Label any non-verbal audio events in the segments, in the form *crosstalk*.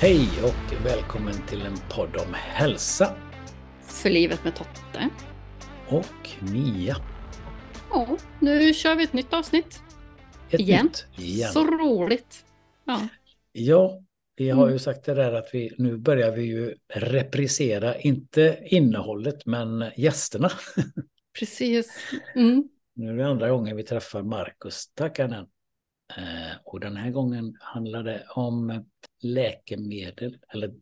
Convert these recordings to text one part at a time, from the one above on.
Hej och välkommen till en podd om hälsa. För livet med Totte. Och Mia. Ja, nu kör vi ett nytt avsnitt. Ett Igen. nytt igen. Så roligt. Ja, Ja, vi har Mm. ju sagt det där att vi nu börjar vi ju reprisera, inte innehållet, men gästerna. *laughs* precis. Mm. Nu är det andra gången vi träffar Markus Takanen. Eh, och den här gången handlar det om läkemedel, eller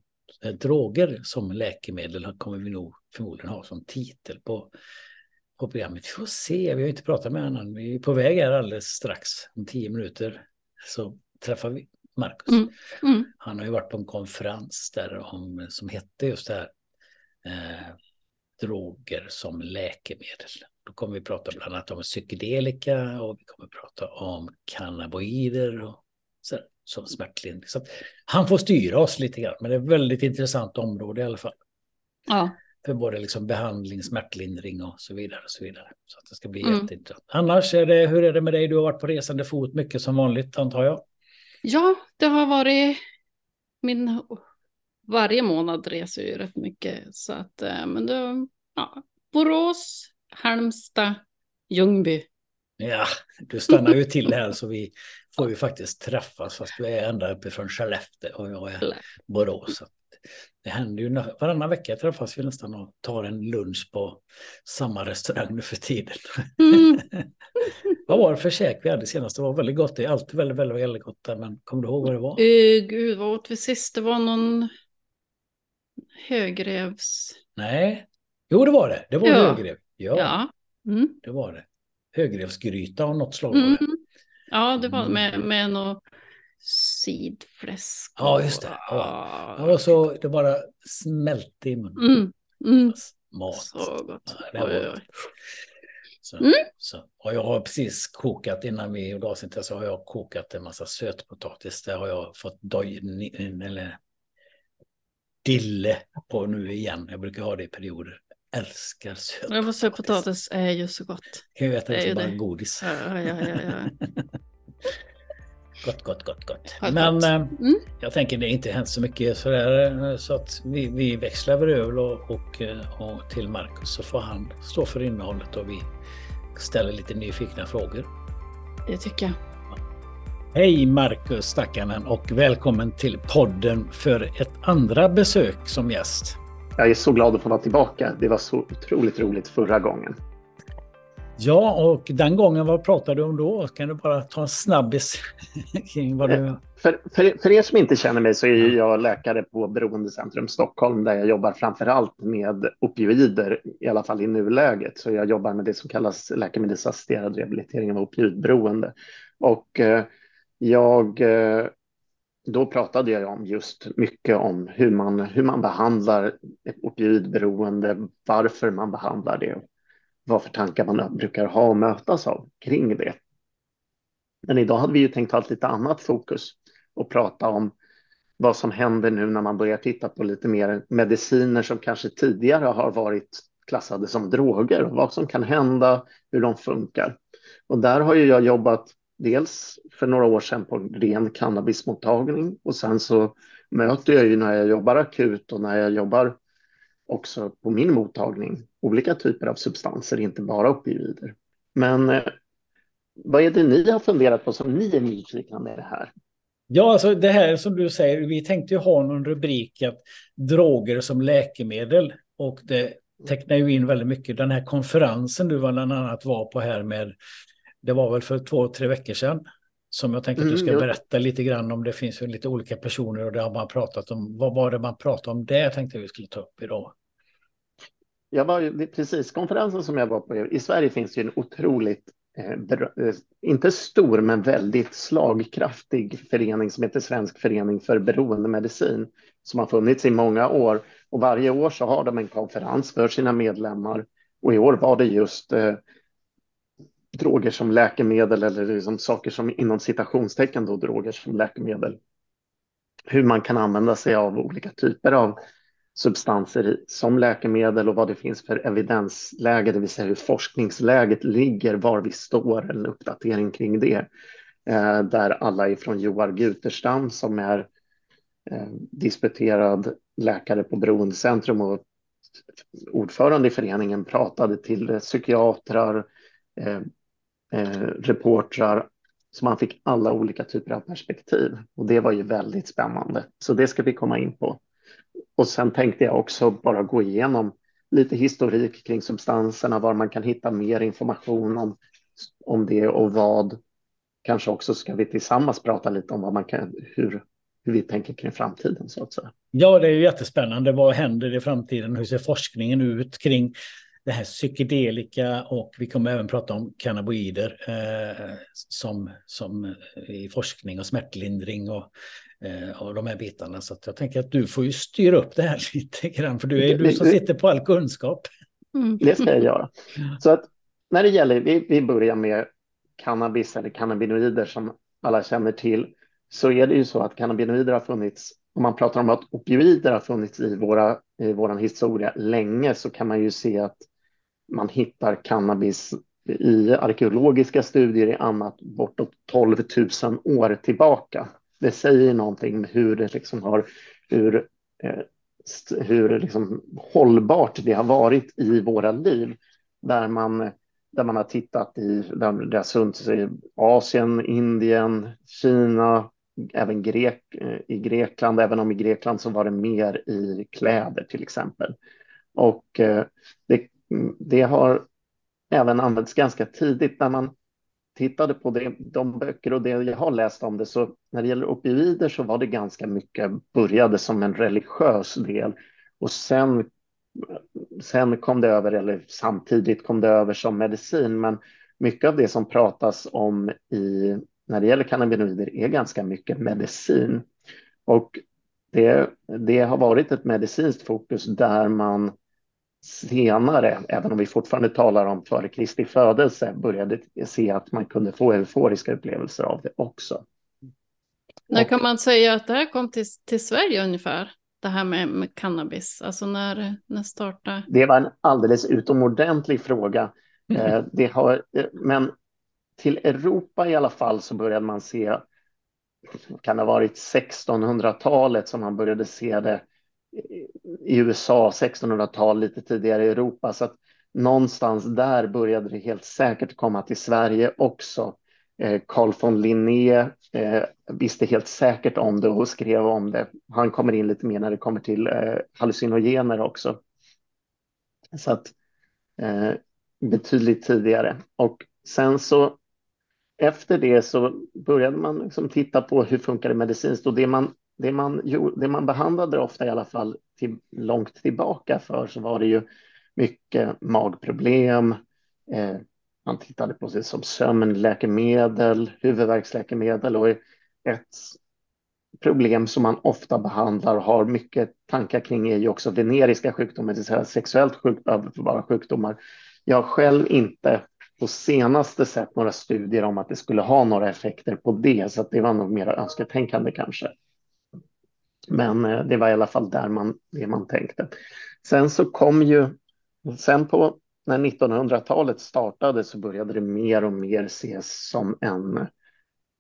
eh, droger som läkemedel kommer vi nog förmodligen ha som titel på, på programmet. Vi får se, vi har inte pratat med honom. Vi är på väg här alldeles strax, om tio minuter, så träffar vi Markus. Mm. Mm. Han har ju varit på en konferens där om, som hette just det här, eh, droger som läkemedel. Då kommer vi prata bland annat om psykedelika och vi kommer prata om cannabinoider och så, som smärtlindring. Så han får styra oss lite grann, men det är ett väldigt intressant område i alla fall. Ja, För både liksom behandling, smärtlindring och så vidare. Och så vidare. Så att det ska bli Mm. jätteintressant. Annars, är det, hur är det med dig? Du har varit på resande fot mycket som vanligt antar jag. ja, det har varit min... Varje månad reser jag ju rätt mycket. Så att, eh, men då, ja, Borås, Halmstad, Ljungby. Ja, du stannar ju till här så vi får ju faktiskt träffas fast du är ända uppifrån Skellefteå och jag är Borås. Det händer ju varannan vecka träffas vi nästan och tar en lunch på samma restaurang nu för tiden. Mm. *laughs* vad var det för käk vi hade senast? Det var väldigt gott. Det är alltid väldigt, väldigt, väldigt gott där, men kommer du ihåg vad det var? Uh, gud, vad åt vi sist? Det var någon högrevs... Nej, jo det var det. Det var Ja. högrev. Ja, Ja. Mm. det var det. Högrevsgryta av något slag Mm. det. Ja, det var Mm. med, med något sidfläsk. Ja, just det. Ja. Det var så det bara smälte i munnen. Mm. Mm. Mat. Så gott. Ja, det var. Så, Mm. så. Och jag har precis kokat innan vi gjorde avsnittet så har jag kokat en massa sötpotatis. Det har jag fått doj, eller dille på nu igen. Jag brukar ha det i perioder. Älskar Jag sötpotatis. får säga potatis är ju så gott. Kan ju äta det det som bara det. godis. Ja, ja, ja, ja. *laughs* Gott, gott, gott, gott. Gott, Men gott. eh, Mm. jag tänker det inte hänt så mycket sådär. eh, Så att vi, vi växlar över öl och, och, eh, och till Marcus så får han stå för innehållet och vi ställer lite nyfikna frågor. Det tycker jag. Hej Marcus Stackanen och välkommen till podden för ett andra besök som gäst. Jag är så glad att få vara tillbaka. Det var så otroligt roligt förra gången. Ja, och den gången, vad pratade du om då? Kan du bara ta en snabbis *laughs* kring vad du... För, för, för er som inte känner mig så är jag läkare på Beroendecentrum Stockholm där jag jobbar framför allt med opioider, i alla fall i nuläget. Så jag jobbar med det som kallas läkemedelsassisterad rehabilitering av opioidberoende. Och eh, jag, eh, då pratade jag om just mycket om hur man, hur man behandlar ett opioidberoende, varför man behandlar det, vad för tankar man brukar ha och mötas av kring det. Men idag hade vi ju tänkt ha ett lite annat fokus och prata om vad som händer nu när man börjar titta på lite mer mediciner som kanske tidigare har varit klassade som droger och vad som kan hända, hur de funkar. Och där har ju jag jobbat dels för några år sedan på en ren cannabismottagning och sen så möter jag ju när jag jobbar akut och när jag jobbar också på min mottagning olika typer av substanser, inte bara opioider. Men eh, vad är det ni har funderat på som ni är nyfikna med det här? Ja, alltså det här som du säger, vi tänkte ju ha någon rubrik att droger som läkemedel och det tecknar ju in väldigt mycket. Den här konferensen du bland annat var på här med, det var väl för två, tre veckor sedan, som jag tänkte att du Mm, ska jo. berätta lite grann om. Det finns ju lite olika personer och det har man pratat om. Vad var det man pratade om det tänkte vi skulle ta upp idag. Jag var precis, konferensen som jag var på, i Sverige finns det ju en otroligt, eh, eh, inte stor men väldigt slagkraftig förening som heter Svensk förening för beroendemedicin som har funnits i många år. Och varje år så har de en konferens för sina medlemmar. Och i år var det just eh, droger som läkemedel eller liksom saker som inom citationstecken då droger som läkemedel. Hur man kan använda sig av olika typer av substanser som läkemedel och vad det finns för evidensläge, det vill säga hur forskningsläget ligger, var vi står, en uppdatering kring det. Eh, där alla är från Joar Guterstam som är eh, disputerad läkare på Beroendecentrum och ordförande i föreningen pratade till psykiatrar, eh, eh, reportrar, så man fick alla olika typer av perspektiv. Och det var ju väldigt spännande. Så det ska vi komma in på. Och sen tänkte jag också bara gå igenom lite historik kring substanserna, var man kan hitta mer information om, om det och vad. Kanske också ska vi tillsammans prata lite om vad man kan, hur, hur vi tänker kring framtiden så att säga. Ja, det är ju jättespännande. Vad händer i framtiden? Hur ser forskningen ut kring det här psykedelika och vi kommer även prata om cannabinoider eh, som, som i forskning och smärtlindring och, eh, och de här bitarna. Så jag tänker att du får ju styra upp det här *laughs* lite grann, för du är du som sitter på all kunskap. Mm. Det ska jag göra. *laughs* Så att när det gäller, vi, vi börjar med cannabis eller cannabinoider som alla känner till, så är det ju så att cannabinoider har funnits om man pratar om att opioider har funnits i, våra, i vår historia länge så kan man ju se att man hittar cannabis i arkeologiska studier i annat bortåt 12 000 år tillbaka. Det säger någonting om hur det liksom har, hur, eh, hur liksom hållbart det har varit i våra liv. Där man, där man har tittat i, där det har funnits i Asien, Indien, Kina, även Grek, eh, i Grekland, även om i Grekland så var det mer i kläder till exempel. Och eh, det Mm, det har även använts ganska tidigt. När man tittade på det, de böcker och det jag har läst om det så när det gäller opioider så var det ganska mycket började som en religiös del. Och sen sen kom det över eller samtidigt kom det över som medicin. Men mycket av det som pratas om i när det gäller cannabinoider är ganska mycket medicin. Och det, det har varit ett medicinskt fokus där man senare, även om vi fortfarande talar om före Kristi födelse, började se att man kunde få euforiska upplevelser av det också. När kan man säga att det här kom till, till Sverige ungefär? Det här med, med cannabis, alltså när, när startade? Det var en alldeles utomordentlig fråga. Mm. det har, eh, men till Europa i alla fall så började man se, kan det ha varit 1600-talet som man började se det i USA, 1600-tal, lite tidigare i Europa. Så att någonstans där började det helt säkert komma till Sverige också. Eh, Carl von Linné eh, visste helt säkert om det och skrev om det. Han kommer in lite mer när det kommer till eh, hallucinogener också. Så att betydligt tidigare. Och sen så efter det så började man liksom titta på hur funkar det medicinskt och det man det man, det man behandlade ofta i alla fall till, långt tillbaka för så var det ju mycket magproblem. Eh, man tittade på sig som sömnläkemedel, huvudvärksläkemedel och ett problem som man ofta behandlar och har mycket tankar kring är ju också veneriska sjukdomar, det vill säga sexuellt sjuk, överförbara sjukdomar. Jag har själv inte på senaste sett några studier om att det skulle ha några effekter på det, så att det var nog mer önsketänkande kanske. Men eh, det var i alla fall där man, det man tänkte. Sen så kom ju, sen på när 1900-talet startade så började det mer och mer ses som en,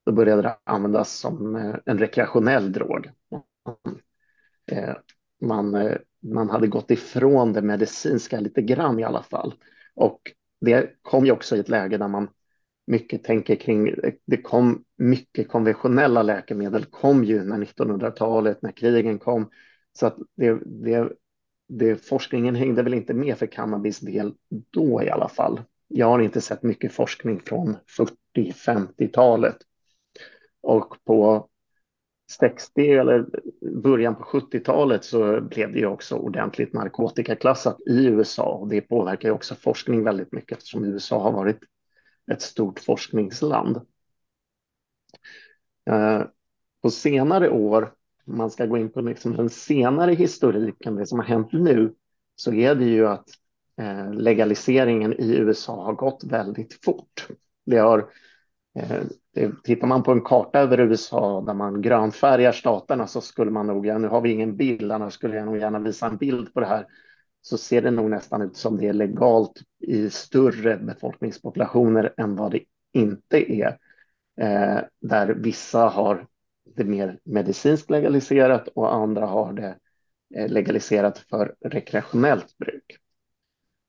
då började det användas som eh, en rekreationell drog. Eh, man, man hade gått ifrån det medicinska lite grann i alla fall. Och det kom ju också i ett läge där man mycket tänker kring, det kom mycket konventionella läkemedel kom ju när 1900-talet, när krigen kom. Så att det, det, det, forskningen hängde väl inte med för cannabis del då i alla fall. Jag har inte sett mycket forskning från 40-50-talet. Och på 60 eller början på 70-talet så blev det ju också ordentligt narkotikaklassat i USA och det påverkar ju också forskning väldigt mycket eftersom USA har varit ett stort forskningsland. Eh, på senare år, om man ska gå in på liksom den senare historiken, det som har hänt nu, så är det ju att eh, legaliseringen i USA har gått väldigt fort. Det har, eh, tittar man på en karta över USA där man grönfärgar staterna så skulle man nog, ja, nu har vi ingen bild, annars skulle jag nog gärna visa en bild på det här, så ser det nog nästan ut som det är legalt i större befolkningspopulationer än vad det inte är. Eh, där vissa har det mer medicinskt legaliserat och andra har det eh, legaliserat för rekreationellt bruk.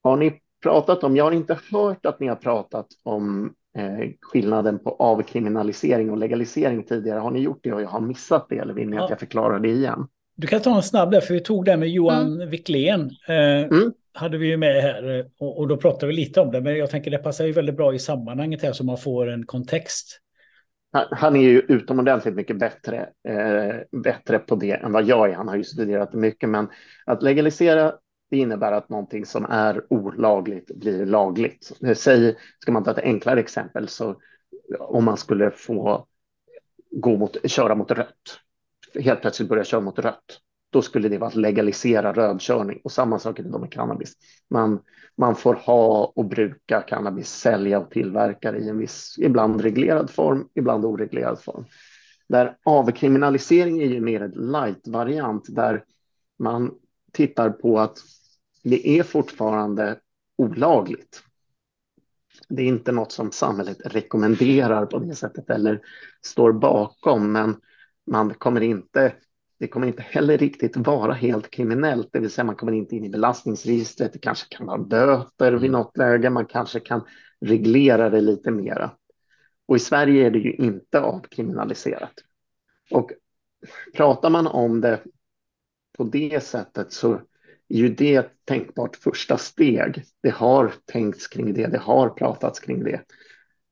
Har ni pratat om, jag har inte hört att ni har pratat om eh, skillnaden på avkriminalisering och legalisering tidigare. Har ni gjort det och jag har missat det eller vill ni ja. att jag förklarar det igen? Du kan ta en snabb där, för vi tog det med Johan mm. Wiklén. Eh, mm. Hade vi ju med här och, och, då pratade vi lite om det, men jag tänker det passar ju väldigt bra i sammanhanget här så man får en kontext. Han är ju utomordentligt mycket bättre, eh, bättre på det än vad jag är. Han har ju studerat mycket, men att legalisera det innebär att någonting som är olagligt blir lagligt. Säg, ska man ta ett enklare exempel, så om man skulle få gå mot, köra mot rött, helt plötsligt börja köra mot rött, då skulle det vara att legalisera rödkörning. Och samma sak är det med cannabis. Man, man får ha och bruka cannabis, sälja och tillverka det i en viss, ibland reglerad form, ibland oreglerad form. Där avkriminalisering är ju mer en light-variant där man tittar på att det är fortfarande olagligt. Det är inte något som samhället rekommenderar på det sättet eller står bakom, men man kommer inte, det kommer inte heller riktigt vara helt kriminellt, det vill säga man kommer inte in i belastningsregistret, det kanske kan vara böter vid något läge, man kanske kan reglera det lite mera. Och i Sverige är det ju inte avkriminaliserat. Och pratar man om det på det sättet så är ju det ett tänkbart första steg. Det har tänkts kring det, det har pratats kring det.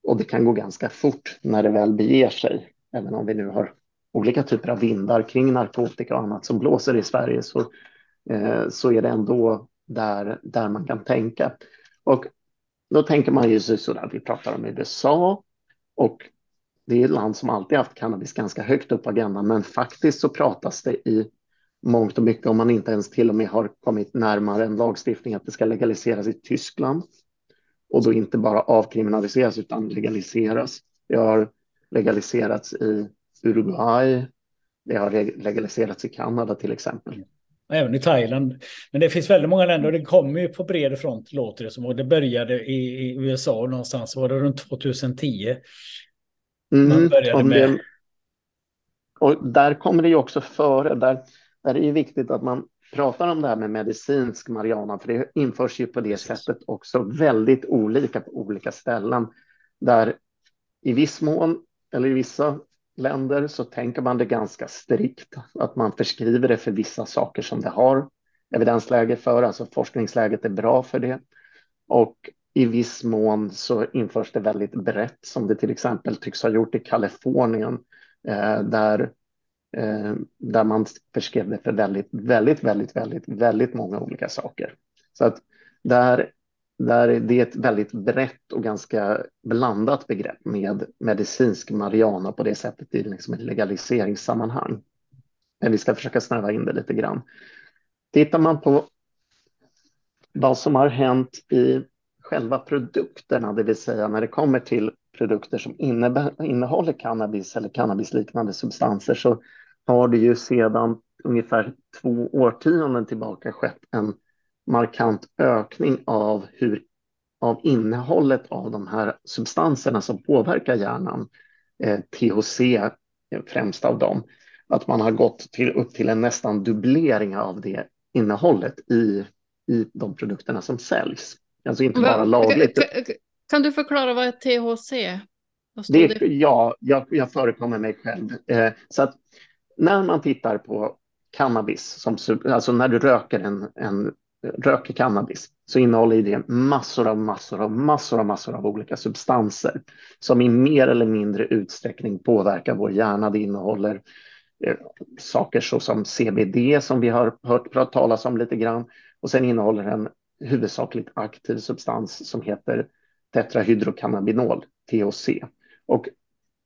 Och det kan gå ganska fort när det väl beger sig. Även om vi nu har olika typer av vindar kring narkotika och annat som blåser i Sverige så, eh, så är det ändå där, där man kan tänka. Och då tänker man ju sådär, vi pratar om USA och det är ett land som alltid haft cannabis ganska högt upp på agendan, men faktiskt så pratas det i mångt och mycket om man inte ens till och med har kommit närmare en lagstiftning att det ska legaliseras i Tyskland och då inte bara avkriminaliseras utan legaliseras. Det har legaliserats i Uruguay. Det har legaliserats i Kanada till exempel. Även i Thailand. Men det finns väldigt många länder och det kommer ju på bred front låter det som. Och det började i, i USA någonstans, var det runt 2010? Mm, Man började med... Det, och där kommer det ju också före. Där, där är det viktigt att man pratar om det här med medicinsk marijuana, för det införs ju på det sättet också väldigt olika på olika ställen. Där i viss mån, eller i vissa länder så tänker man det ganska strikt, att man förskriver det för vissa saker som det har evidensläge för, alltså forskningsläget är bra för det. Och i viss mån så införs det väldigt brett, som det till exempel tycks ha gjort i Kalifornien, eh, där, eh, där man förskrev det för väldigt, väldigt, väldigt, väldigt, väldigt många olika saker. Så att där där det är ett väldigt brett och ganska blandat begrepp med medicinsk marijuana på det sättet i liksom ett legaliseringssammanhang. Men vi ska försöka snäva in det lite grann. Tittar man på vad som har hänt i själva produkterna, det vill säga när det kommer till produkter som innehåller cannabis eller cannabisliknande substanser så har det ju sedan ungefär två årtionden tillbaka skett en markant ökning av, hur, av innehållet av de här substanserna som påverkar hjärnan, eh, THC främst av dem, att man har gått till, upp till en nästan dubblering av det innehållet i, i de produkterna som säljs. Alltså inte bara lagligt. Kan, du förklara vad är THC? Det, det? Ja, jag, jag förekommer mig själv. Eh, så att när man tittar på cannabis, som, alltså när du röker en, en röker cannabis så innehåller det massor av massor av massor av massor av olika substanser som i mer eller mindre utsträckning påverkar vår hjärna. Det innehåller eh, saker såsom CBD som vi har hört talas om lite grann och sen innehåller en huvudsakligt aktiv substans som heter tetrahydrocannabinol, THC. Och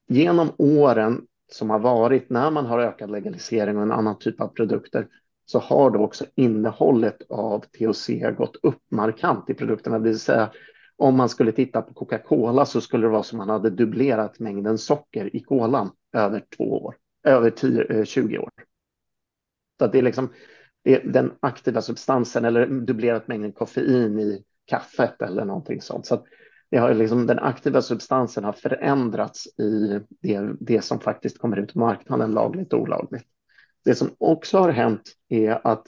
genom åren som har varit när man har ökad legalisering och en annan typ av produkter så har då också innehållet av THC gått upp markant i produkterna. Det vill säga om man skulle titta på Coca-Cola så skulle det vara som man hade dubblerat mängden socker i kolan över två år, över 10, 20 eh, år. Så att det är liksom det är den aktiva substansen eller dubblerat mängden koffein i kaffet eller någonting sånt. Så det har liksom, den aktiva substansen har förändrats i det, det som faktiskt kommer ut på marknaden, lagligt och olagligt. Det som också har hänt är att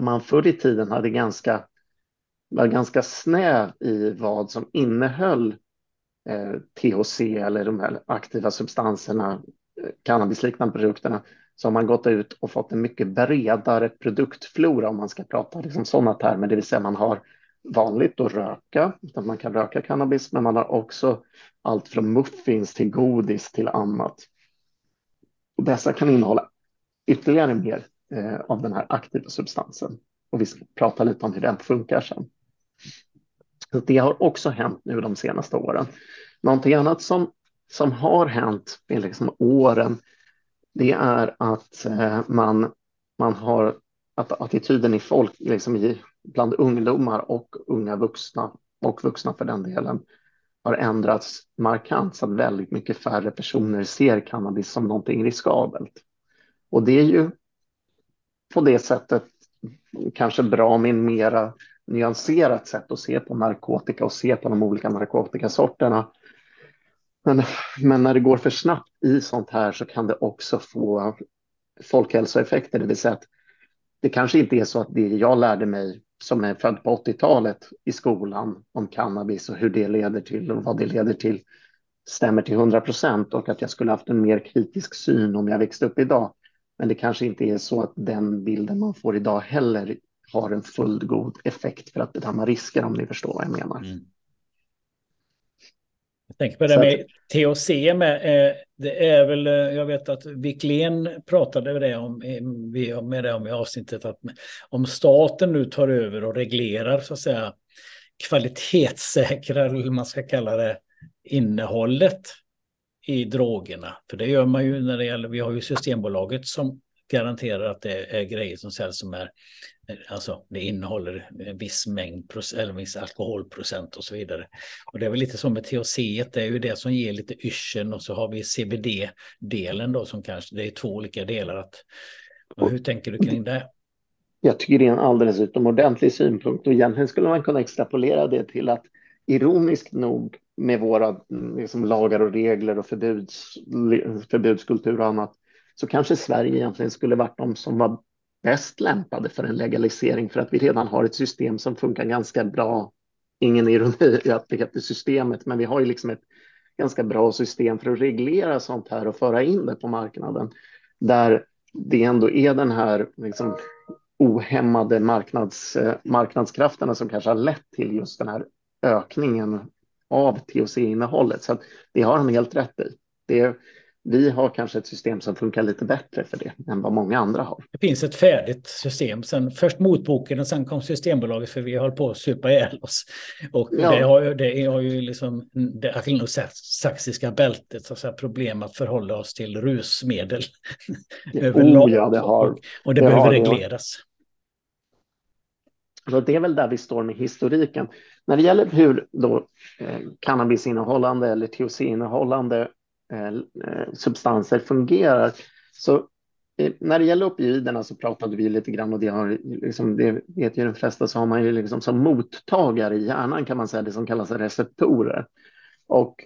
man förr i tiden hade ganska, var ganska snäv i vad som innehöll eh, THC eller de här aktiva substanserna, eh, cannabisliknande produkterna, så har man gått ut och fått en mycket bredare produktflora om man ska prata liksom sådana termer, det vill säga man har vanligt att röka, utan man kan röka cannabis, men man har också allt från muffins till godis till annat. Och dessa kan innehålla ytterligare mer eh, av den här aktiva substansen. Och vi ska prata lite om hur den funkar sen. Så det har också hänt nu de senaste åren. Någonting annat som, som har hänt med liksom åren, det är att eh, man, man har att attityden i folk, liksom i, bland ungdomar och unga vuxna och vuxna för den delen, har ändrats markant så att väldigt mycket färre personer ser cannabis som någonting riskabelt. Och det är ju på det sättet kanske bra med en mera nyanserat sätt att se på narkotika och se på de olika narkotikasorterna. Men, men när det går för snabbt i sånt här så kan det också få folkhälsoeffekter, det vill säga att det kanske inte är så att det jag lärde mig som är född på 80-talet i skolan om cannabis och hur det leder till och vad det leder till stämmer till 100 procent och att jag skulle haft en mer kritisk syn om jag växte upp idag. Men det kanske inte är så att den bilden man får idag heller har en fullgod effekt för att bedöma risker om ni förstår vad jag menar. Mm. Tänker på det med THC med. Eh, det är väl, eh, jag vet att Wiklén pratade med det om, med det om i avsnittet att om staten nu tar över och reglerar så att säga kvalitetssäkrar, eller man ska kalla det, innehållet i drogerna. För det gör man ju när det gäller, vi har ju Systembolaget som garanterar att det är grejer som säljs som är, alltså det innehåller en viss mängd, eller en viss alkoholprocent och så vidare. Och det är väl lite som med THC, det är ju det som ger lite yrseln och så har vi CBD-delen då som kanske, det är två olika delar. Att, hur tänker du kring det? Jag tycker det är en alldeles utomordentlig synpunkt och egentligen skulle man kunna extrapolera det till att ironiskt nog med våra liksom, lagar och regler och förbuds, förbudskultur och annat så kanske Sverige egentligen skulle varit de som var bäst lämpade för en legalisering för att vi redan har ett system som funkar ganska bra. Ingen ironi i att det heter systemet, men vi har ju liksom ett ganska bra system för att reglera sånt här och föra in det på marknaden där det ändå är den här liksom, ohämmade marknads, eh, marknadskrafterna som kanske har lett till just den här ökningen av THC-innehållet. Så det har han helt rätt i. Det, vi har kanske ett system som funkar lite bättre för det än vad många andra har. Det finns ett färdigt system. Sen, först motboken och sen kom Systembolaget för vi höll på att supa ihjäl oss. Och ja. det, har, det har ju liksom det anglosaxiska bältet, så att säga, problem att förhålla oss till rusmedel. *laughs* oh, ja, det har. Och, och det, det behöver regleras. Så det är väl där vi står med historiken. När det gäller hur då eh, cannabisinnehållande eller THC-innehållande eh, eh, Eh, eh, substanser fungerar, så eh, när det gäller opioiderna så pratade vi lite grann och det har liksom, det vet ju de flesta så har man ju liksom som mottagare i hjärnan kan man säga det som kallas receptorer. Och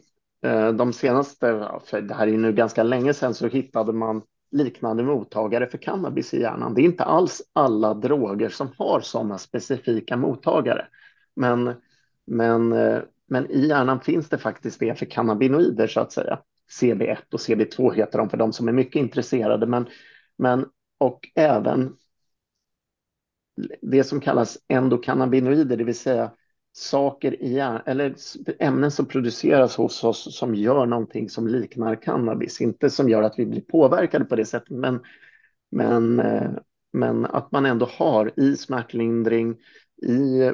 de senaste, för det här är ju nu ganska länge sedan, så hittade man liknande mottagare för cannabis i hjärnan. Det är inte alls alla droger som har sådana specifika mottagare. Men, men, men i hjärnan finns det faktiskt det för cannabinoider så att säga. CB1 och CB2 heter de för de som är mycket intresserade. Men, men, och även det som kallas endokannabinoider, det vill säga saker i hjärnan, eller ämnen som produceras hos oss som gör någonting som liknar cannabis. Inte som gör att vi blir påverkade på det sättet, men, men, eh, men att man ändå har i smärtlindring, i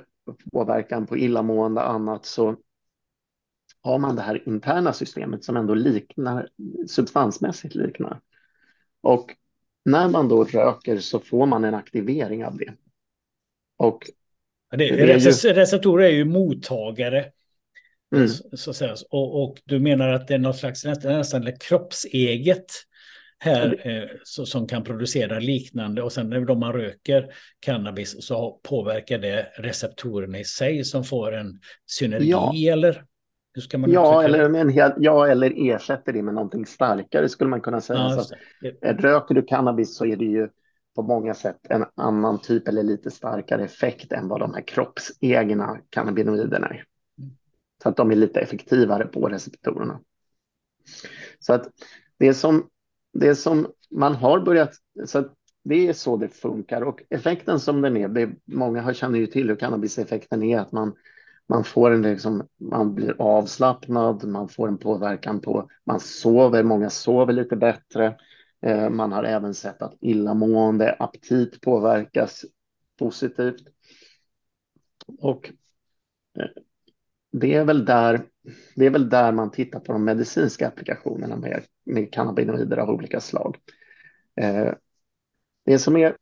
påverkan på illamående och annat så har man det här interna systemet som ändå liknar, substansmässigt liknar. Och när man då röker så får man en aktivering av det. Och det, det är ju... Receptorer är ju mottagare. Mm. Så, så säga. Och, och, du menar att det är något slags nästan, nästan kroppseget här eh, så, som kan producera liknande och sen när man röker cannabis så påverkar det receptorerna i sig som får en synergi Ja. eller? Hur ska man Ja eller, med en hel, ja, eller ersätter det med någonting starkare skulle man kunna säga. Ja, så att, röker du cannabis så är det ju på många sätt en annan typ eller lite starkare effekt än vad de här kroppsegna cannabinoiderna är. Så att de är lite effektivare på receptorerna. Så att det som, det som man har börjat, så att det är så det funkar och effekten som den är, det, många har- känner ju till hur cannabiseffekten är, att man, man får en liksom, man blir avslappnad, man får en påverkan på, man sover, många sover lite bättre. Eh, man har även sett att illamående, aptit påverkas positivt. Och eh, det är väl där, det är väl där man tittar på de medicinska applikationerna med, med cannabinoider av olika slag. Eh, det som är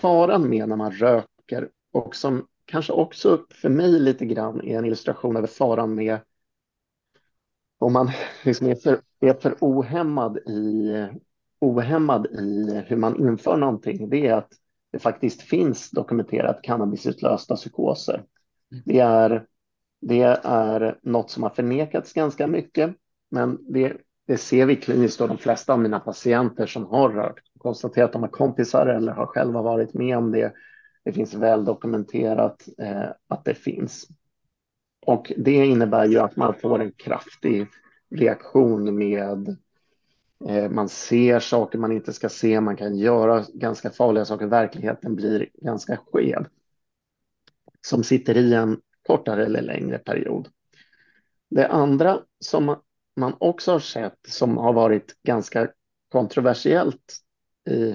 faran med när man röker och som kanske också för mig lite grann är en illustration över faran med om man *laughs* liksom är, för, är för ohämmad i, ohämmad i hur man inför någonting, det är att det faktiskt finns dokumenterat cannabisutlösta psykoser. Det är, det är något som har förnekats ganska mycket, men det, det ser vi kliniskt då de flesta av mina patienter som har rökt konstaterar att de har kompisar eller har själva varit med om det. Det finns väl dokumenterat eh, att det finns. Och det innebär ju att man får en kraftig reaktion med eh, man ser saker man inte ska se, man kan göra ganska farliga saker, verkligheten blir ganska skev. Som sitter i en kortare eller längre period. Det andra som man också har sett som har varit ganska kontroversiellt i,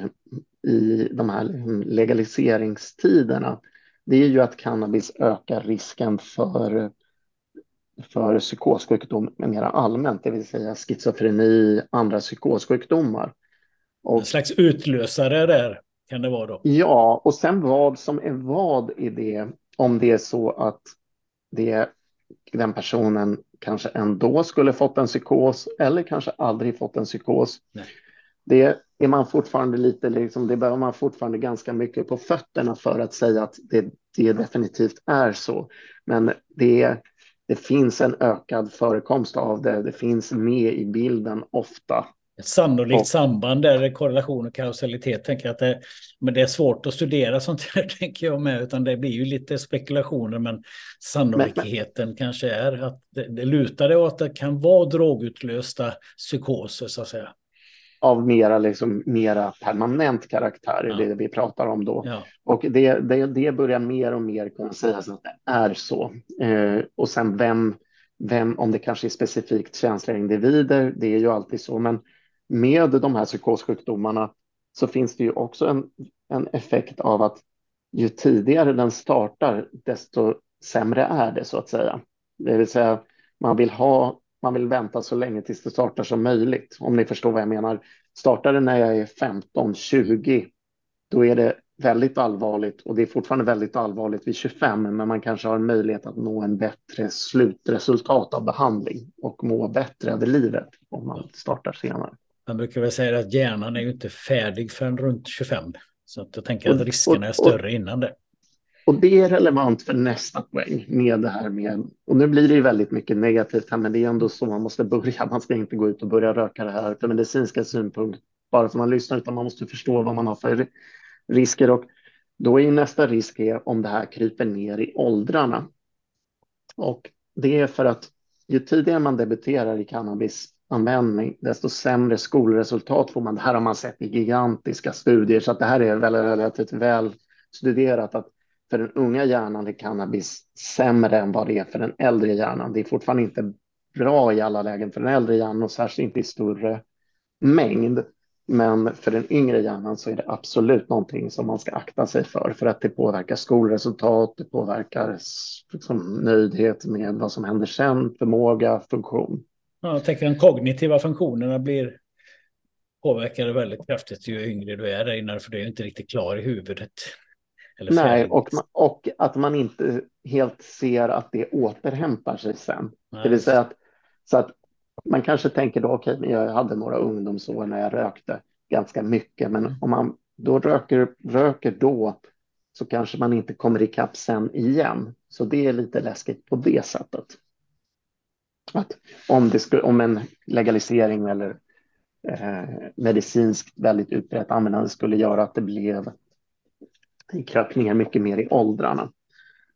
i de här legaliseringstiderna, det är ju att cannabis ökar risken för, för psykossjukdom mer allmänt, det vill säga schizofreni, andra psykossjukdomar. En slags utlösare där kan det vara då. Ja, och sen vad som är vad i det, om det är så att det, den personen kanske ändå skulle fått en psykos eller kanske aldrig fått en psykos. Nej. Det är man fortfarande lite, liksom, det behöver man fortfarande ganska mycket på fötterna för att säga att det, det definitivt är så. Men det, det finns en ökad förekomst av det, det finns med i bilden ofta. Ett sannolikt Och- samband där, korrelation och kausalitet. Tänker att det, men det är svårt att studera sånt här, *laughs* tänker jag med. Utan det blir ju lite spekulationer, men sannolikheten kanske är att det, det lutar det åt att det kan vara drogutlösta psykoser, så att säga. Av mera, liksom, mera permanent karaktär, är Ja. det vi pratar om då. Ja. Och det, det, det börjar mer och mer kunna sägas att det är så. Eh, och sen vem, vem, om det kanske är specifikt känsliga individer, det är ju alltid så. Men med de här psykossjukdomarna så finns det ju också en, en effekt av att ju tidigare den startar, desto sämre är det så att säga. Det vill säga, man vill ha, man vill vänta så länge tills det startar som möjligt, om ni förstår vad jag menar. Startar det när jag är 15, 20, då är det väldigt allvarligt och det är fortfarande väldigt allvarligt vid 25, men man kanske har en möjlighet att nå en bättre slutresultat av behandling och må bättre över livet om man startar senare. Man brukar väl säga att hjärnan är ju inte färdig förrän runt 25. Så att jag tänker att riskerna är och- större innan det. Och det är relevant för nästa poäng med det här med, och nu blir det ju väldigt mycket negativt här, men det är ändå så man måste börja. Man ska inte gå ut och börja röka det här för medicinska synpunkt, bara för man lyssnar, utan man måste förstå vad man har för risker. Och då är ju nästa risk är om det här kryper ner i åldrarna. Och det är för att ju tidigare man debuterar i cannabisanvändning, desto sämre skolresultat får man. Det här har man sett i gigantiska studier, så att det här är väl väldigt väl studerat att för den unga hjärnan är cannabis sämre än vad det är för den äldre hjärnan. Det är fortfarande inte bra i alla lägen för den äldre hjärnan och särskilt inte i större mängd. Men för den yngre hjärnan så är det absolut någonting som man ska akta sig för, för att det påverkar skolresultat, det påverkar liksom, nöjdhet med vad som händer sen, förmåga, funktion. Ja, jag tänker att de kognitiva funktionerna blir påverkade väldigt kraftigt ju yngre du är, Einar, för du är ju inte riktigt klar i huvudet. Nej, och, man- och att man inte helt ser att det återhämtar sig sen. Nej, Det vill säga att, så att man kanske tänker då, okej, okay, jag hade några ungdomsår när jag rökte ganska mycket, men om man då röker, röker då så kanske man inte kommer ikapp sen igen. Så det är lite läskigt på det sättet. Att om, det skulle, om en legalisering eller eh, medicinskt väldigt utbrett användande skulle göra att det blev kröp ner mycket mer i åldrarna.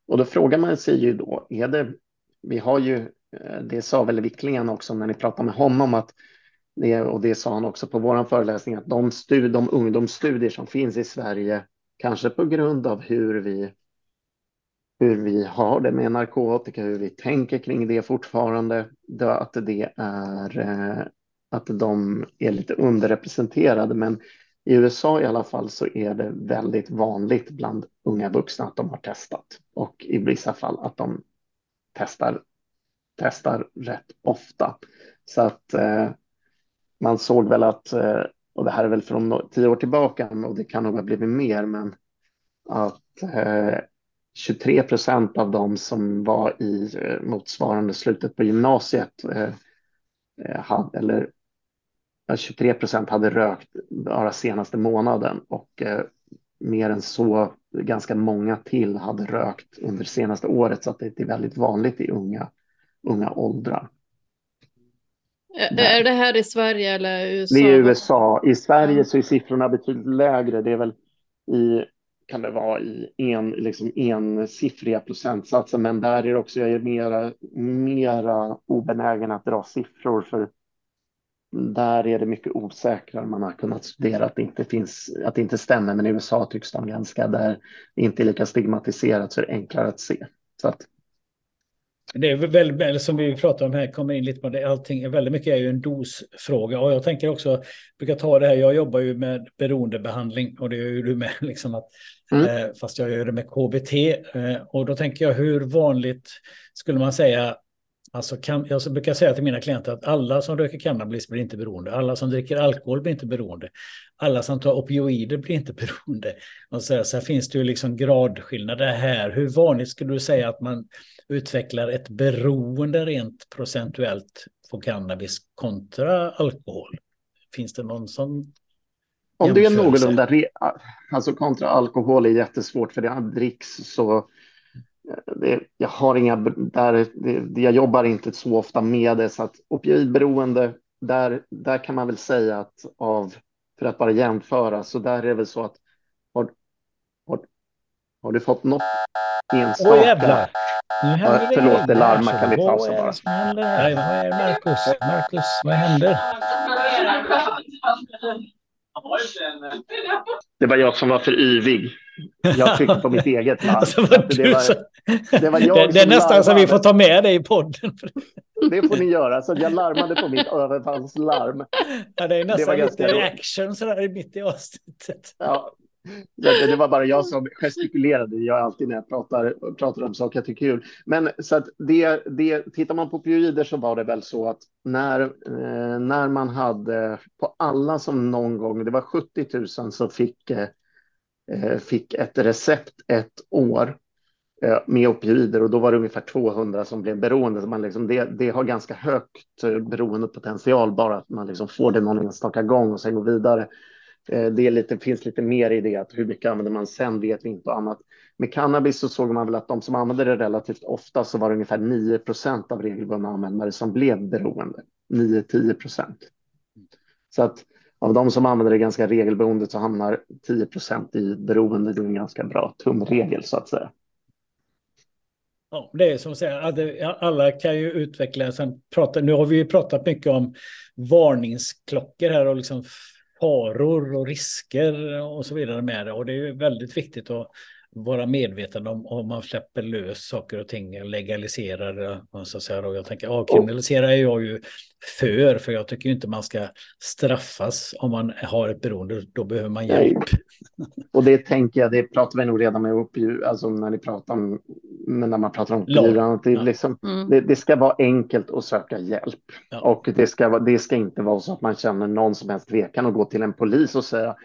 Och då frågar man sig ju då, är det, vi har ju, eh, det sa väl Wicklingen också när ni pratade med honom, att det, och det sa han också på vår föreläsning, att de, stud, de ungdomsstudier som finns i Sverige, kanske på grund av hur vi, hur vi har det med narkotika, hur vi tänker kring det fortfarande, att det är eh, att de är lite underrepresenterade. Men i USA i alla fall så är det väldigt vanligt bland unga vuxna att de har testat och i vissa fall att de testar, testar rätt ofta. Så att eh, man såg väl att, eh, och det här är väl från tio år tillbaka och det kan nog ha blivit mer, men att eh, 23 procent av dem som var i eh, motsvarande slutet på gymnasiet eh, eh hade, eller 23 procent hade rökt bara senaste månaden och eh, mer än så, ganska många till hade rökt under senaste året så att det är väldigt vanligt i unga, unga åldrar. Är det här i Sverige eller USA? Det är USA. I Sverige så är siffrorna betydligt lägre. Det är väl i, kan det vara i en, liksom ensiffriga procentsatser, men där är det också, jag är mera, mera obenägen att dra siffror för där är det mycket osäkrare. Man har kunnat studera att det inte finns, att det inte stämmer, men i USA tycks de ganska där det inte är lika stigmatiserat så är det enklare att se. Så att, det är väl, som vi pratar om här, kommer in lite på det, allting, väldigt mycket är ju en dosfråga. Och jag tänker också, brukar ta det här, jag jobbar ju med beroendebehandling och det är ju du med, *laughs* liksom att, mm. eh, fast jag gör det med KBT. Eh, och då tänker jag, hur vanligt skulle man säga Alltså kan, jag brukar säga till mina klienter att alla som röker cannabis blir inte beroende. Alla som dricker alkohol blir inte beroende. Alla som tar opioider blir inte *laughs* beroende. Och så, här, så här finns det ju liksom gradskillnader här. Hur vanligt skulle du säga att man utvecklar ett beroende rent procentuellt på cannabis kontra alkohol? Finns det någon sån Om det är någorlunda, alltså kontra alkohol är jättesvårt för det dricks så det, jag har inga, där, det, jag jobbar inte så ofta med det, så att opioidberoende, där, där kan man väl säga att av, för att bara jämföra, så där är det väl så att har, har, har du fått något enstaka? Åh jävlar! Nu händer det Förlåt, det larmar, kan vi pausa bara? Nej, vad är Marcus? Marcus, vad händer? Det var jag som var för yvig. Jag tryckte på mitt eget *laughs* larm. Alltså, det, var, det, var jag det, det är nästan larmade. så vi får ta med det i podden. Det får ni göra. Så jag larmade på mitt överfallslarm. Ja, det är nästan det lite reaction sådär mitt i avsnittet. Ja, det var bara jag som gestikulerade. Jag är alltid när jag pratar, pratar om saker jag tycker är kul. Men så att det, det, tittar man på opioider så var det väl så att när, eh, när man hade på alla som någon gång, det var 70 000 som fick, eh, Eh, fick ett recept ett år eh, med opioider och då var det ungefär 200 som blev beroende. Så man liksom, det, det har ganska högt eh, beroendepotential bara att man liksom får det någon enstaka gång och sen går vidare. Det lite, finns lite mer i det, att hur mycket använder man sen vet vi inte och annat. Med cannabis så såg man väl att de som använde det relativt ofta så var det ungefär 9 procent av regelbundna användare som blev beroende. 9-10 procent. Så att av de som använder det ganska regelbundet så hamnar 10 procent i beroende. Det är en ganska bra tumregel så att säga. Ja, det är som att alla kan ju utveckla, sen prata, nu har vi ju pratat mycket om varningsklockor här och liksom faror och risker och så vidare med det. Och det är ju väldigt viktigt att vara medveten om om man släpper lös saker och ting, legaliserar så att säga. Och jag tänker avkriminalisera är jag ju för, för jag tycker inte man ska straffas om man har ett beroende, då behöver man hjälp. Nej. *laughs* Och det tänker jag, det pratar vi nog redan med upp, alltså när ni pratar om, när man pratar om opioider, det, liksom, mm. det, det, ska vara enkelt att söka hjälp. Ja. Och det ska, det ska inte vara så att man känner någon som helst tvekan och gå till en polis och säga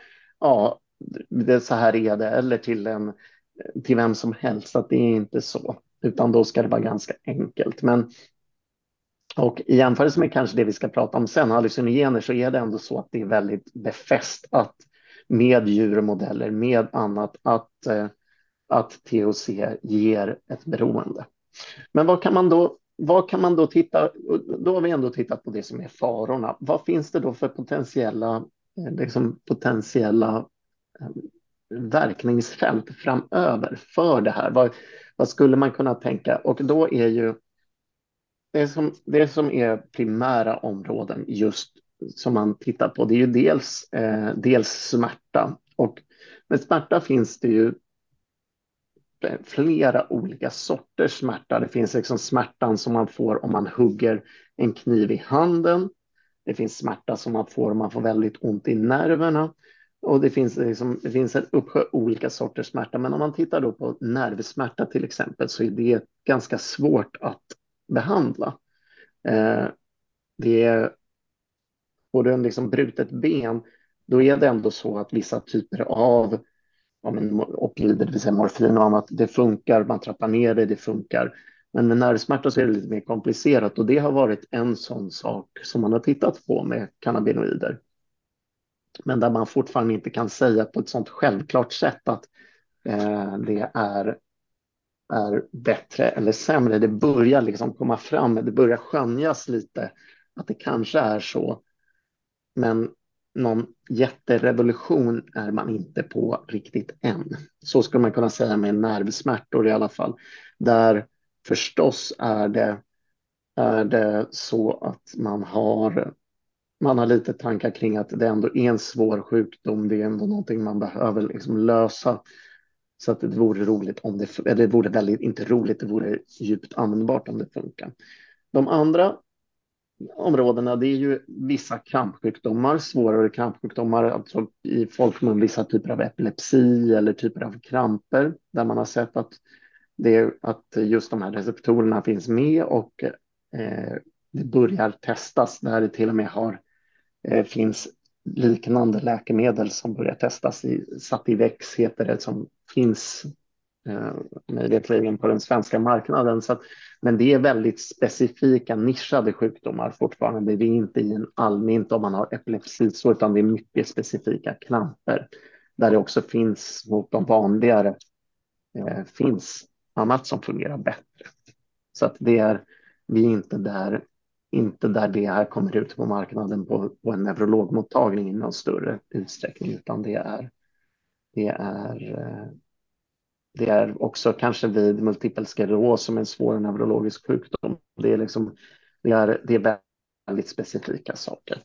ja, det, så här är det, eller till en till vem som helst att det är inte så, utan då ska det vara ganska enkelt. Men Och i jämförelse med kanske det vi ska prata om sen, hallucinogener, så är det ändå så att det är väldigt befäst att med djurmodeller, med annat, att, eh, att THC ger ett beroende. Men vad kan man då vad kan man då titta, då har vi ändå tittat på det som är farorna. Vad finns det då för potentiella, eh, liksom potentiella eh, verkningsfält framöver för det här? Vad, vad skulle man kunna tänka? Och då är ju det som, det som är primära områden just som man tittar på, det är ju dels, eh, dels smärta. Och med smärta finns det ju flera olika sorters smärta. Det finns liksom smärtan som man får om man hugger en kniv i handen. Det finns smärta som man får om man får väldigt ont i nerverna. Och det finns, liksom, det finns en uppsjö olika sorters smärta. Men om man tittar då på nervsmärta till exempel så är det ganska svårt att behandla. Eh, det är, får du en liksom brutet ben, då är det ändå så att vissa typer av ja, men, opioider, det vill säga morfin och annat, det funkar, man trappar ner det, det funkar. Men med nervsmärta så är det lite mer komplicerat och det har varit en sån sak som man har tittat på med cannabinoider. Men där man fortfarande inte kan säga på ett sånt självklart sätt att eh, det är, är bättre eller sämre. Det börjar liksom komma fram, det börjar skönjas lite att det kanske är så. Men någon jätterevolution är man inte på riktigt än. Så skulle man kunna säga med nervsmärtor i alla fall. Där förstås är det, är det så att man har, man har lite tankar kring att det ändå är en svår sjukdom. Det är ändå någonting man behöver liksom lösa. Så att det vore roligt om det, eller det vore väldigt, inte roligt, det vore djupt användbart om det funkar. De andra områdena det är ju vissa krampsjukdomar, svårare krampsjukdomar, alltså i folkmun vissa typer av epilepsi eller typer av kramper där man har sett att, det, att just de här receptorerna finns med och eh, det börjar testas där det till och med har, Eh, finns liknande läkemedel som börjar testas i Sativex heter det som finns eh, möjligen på den svenska marknaden. Så att, men det är väldigt specifika nischade sjukdomar fortfarande. Det är inte i en allmänt om man har epilepsi så, utan det är mycket specifika kramper där det också finns mot de vanligare eh, finns annat som fungerar bättre. Så att det är vi är inte där, inte där det här kommer ut på marknaden på, på en neurologmottagning i någon större utsträckning, utan det är det är eh, det är också kanske vid multipel skleros som är en svår neurologisk sjukdom. Det är, liksom, det är, det är väldigt specifika saker.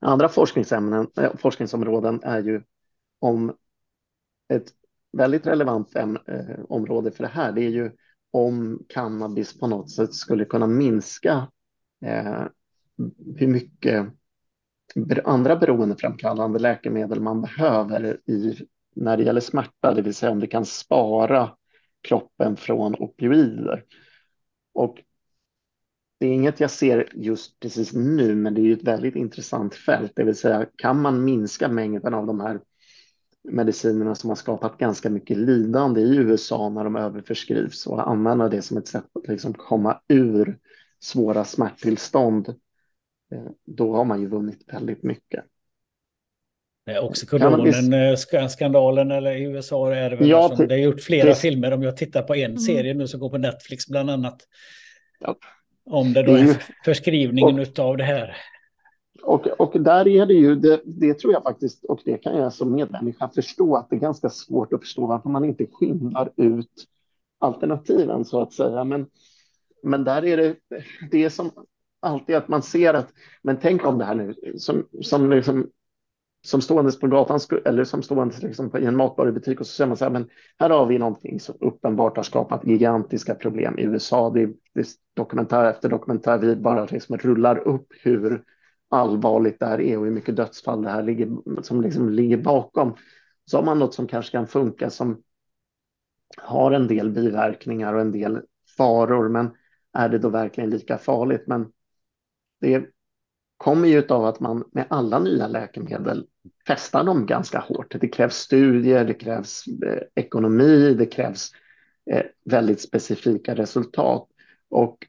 Andra forskningsämnen, eh, forskningsområden är ju om ett väldigt relevant ämne, äh, område för det här. Det är ju om cannabis på något sätt skulle kunna minska Eh, hur mycket andra beroendeframkallande läkemedel man behöver i när det gäller smärta, det vill säga om det kan spara kroppen från opioider. Och det är inget jag ser just precis nu, men det är ju ett väldigt intressant fält, det vill säga kan man minska mängden av de här medicinerna som har skapat ganska mycket lidande i USA när de överförskrivs och använda det som ett sätt att liksom komma ur svåra smärttillstånd, eh, då har man ju vunnit väldigt mycket. Oxycodonen-skandalen eller i USA är det väl ja, som, det har gjort flera det, filmer. Om jag tittar på en mm. serie nu som går på Netflix bland annat. Ja. Om det då är förskrivningen och, av det här. Och, och där är det ju, det, det, tror jag faktiskt, och det kan jag som medmänniska förstå, att det är ganska svårt att förstå varför man inte skiljer ut alternativen så att säga. Men, men där är det, det är som alltid att man ser att, men tänk om det här nu, som, som liksom som ståendes på gatan eller som ståendes liksom i en matvarubutik och så säger man så här, men här har vi någonting som uppenbart har skapat gigantiska problem i USA. Det är, det är dokumentär efter dokumentär, vi bara liksom rullar upp hur allvarligt det här är och hur mycket dödsfall det här ligger, som liksom ligger bakom. Så har man något som kanske kan funka som har en del biverkningar och en del faror, men är det då verkligen lika farligt? Men det kommer ju av att man med alla nya läkemedel testar dem ganska hårt. Det krävs studier, det krävs eh, ekonomi, det krävs eh, väldigt specifika resultat. Och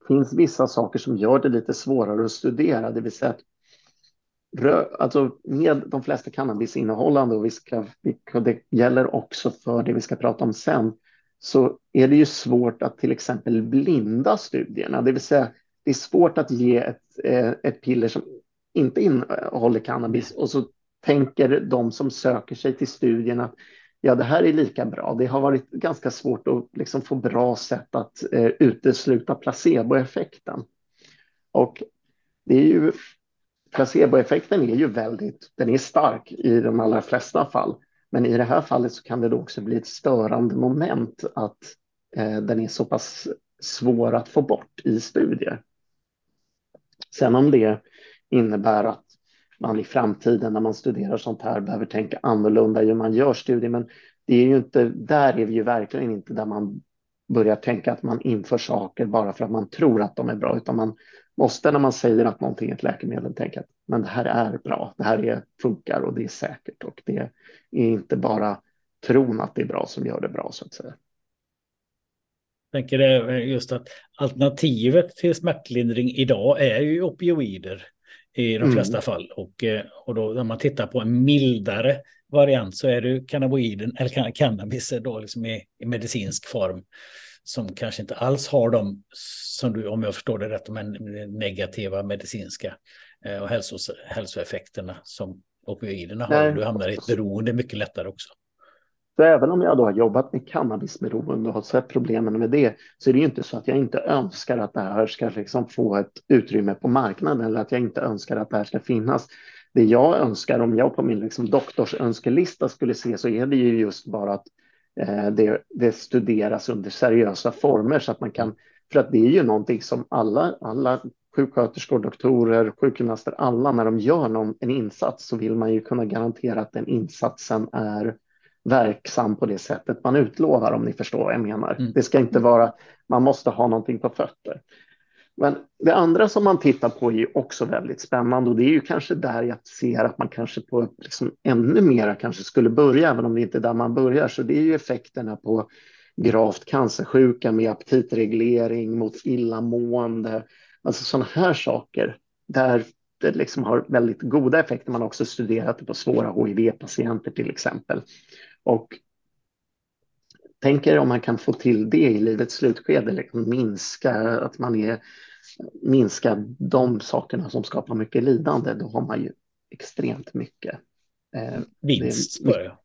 det finns vissa saker som gör det lite svårare att studera, det vill säga att alltså med de flesta cannabisinnehållande och vi ska, det gäller också för det vi ska prata om sen, så är det ju svårt att till exempel blinda studierna, det vill säga det är svårt att ge ett, eh, ett piller som inte innehåller cannabis och så tänker de som söker sig till studien att ja, det här är lika bra. Det har varit ganska svårt att liksom få bra sätt att eh, utesluta placeboeffekten. Och det är ju placeboeffekten är ju väldigt, den är stark i de allra flesta fall. Men i det här fallet så kan det då också bli ett störande moment att eh, den är så pass svår att få bort i studier. Sen om det innebär att man i framtiden när man studerar sånt här behöver tänka annorlunda hur man gör studier, men det är ju inte, där är vi ju verkligen inte där man börjar tänka att man inför saker bara för att man tror att de är bra, utan man måste när man säger att någonting är ett läkemedel tänka att men det här är bra, det här är, funkar och det är säkert och det är inte bara tron att det är bra som gör det bra så att säga. Jag tänker det just att alternativet till smärtlindring idag är ju opioider i de mm. flesta fall. Och, eh, och då när man tittar på en mildare variant så är det cannabinoiden, eller cannabis då liksom i, i medicinsk form som kanske inte alls har de, som du, om jag förstår det rätt, de negativa medicinska och hälsos, hälsoeffekterna som opioiderna har. Du hamnar i ett beroende mycket lättare också. Så även om jag då har jobbat med cannabisberoende och har sett problemen med det, så är det ju inte så att jag inte önskar att det här ska liksom få ett utrymme på marknaden eller att jag inte önskar att det här ska finnas. Det jag önskar, om jag på min liksom doktorsönskelista skulle se, så är det ju just bara att eh, det, det, studeras under seriösa former så att man kan, för att det är ju någonting som alla, alla sjuksköterskor, doktorer, sjukgymnaster, alla när de gör någon, en insats så vill man ju kunna garantera att den insatsen är verksam på det sättet man utlovar om ni förstår vad jag menar. Mm. Det ska inte vara, man måste ha någonting på fötter. Men det andra som man tittar på är ju också väldigt spännande och det är ju kanske där jag ser att man kanske på liksom ännu mera kanske skulle börja, även om det inte är där man börjar. Så det är ju effekterna på gravt cancersjuka med aptitreglering mot illamående, alltså sådana här saker där det liksom har väldigt goda effekter. Man har också studerat det på svåra HIV-patienter till exempel. Och tänker om man kan få till det i livets slutskede, liksom minska att man är minska de sakerna som skapar mycket lidande, då har man ju extremt mycket. Eh, Vinst det, börjar.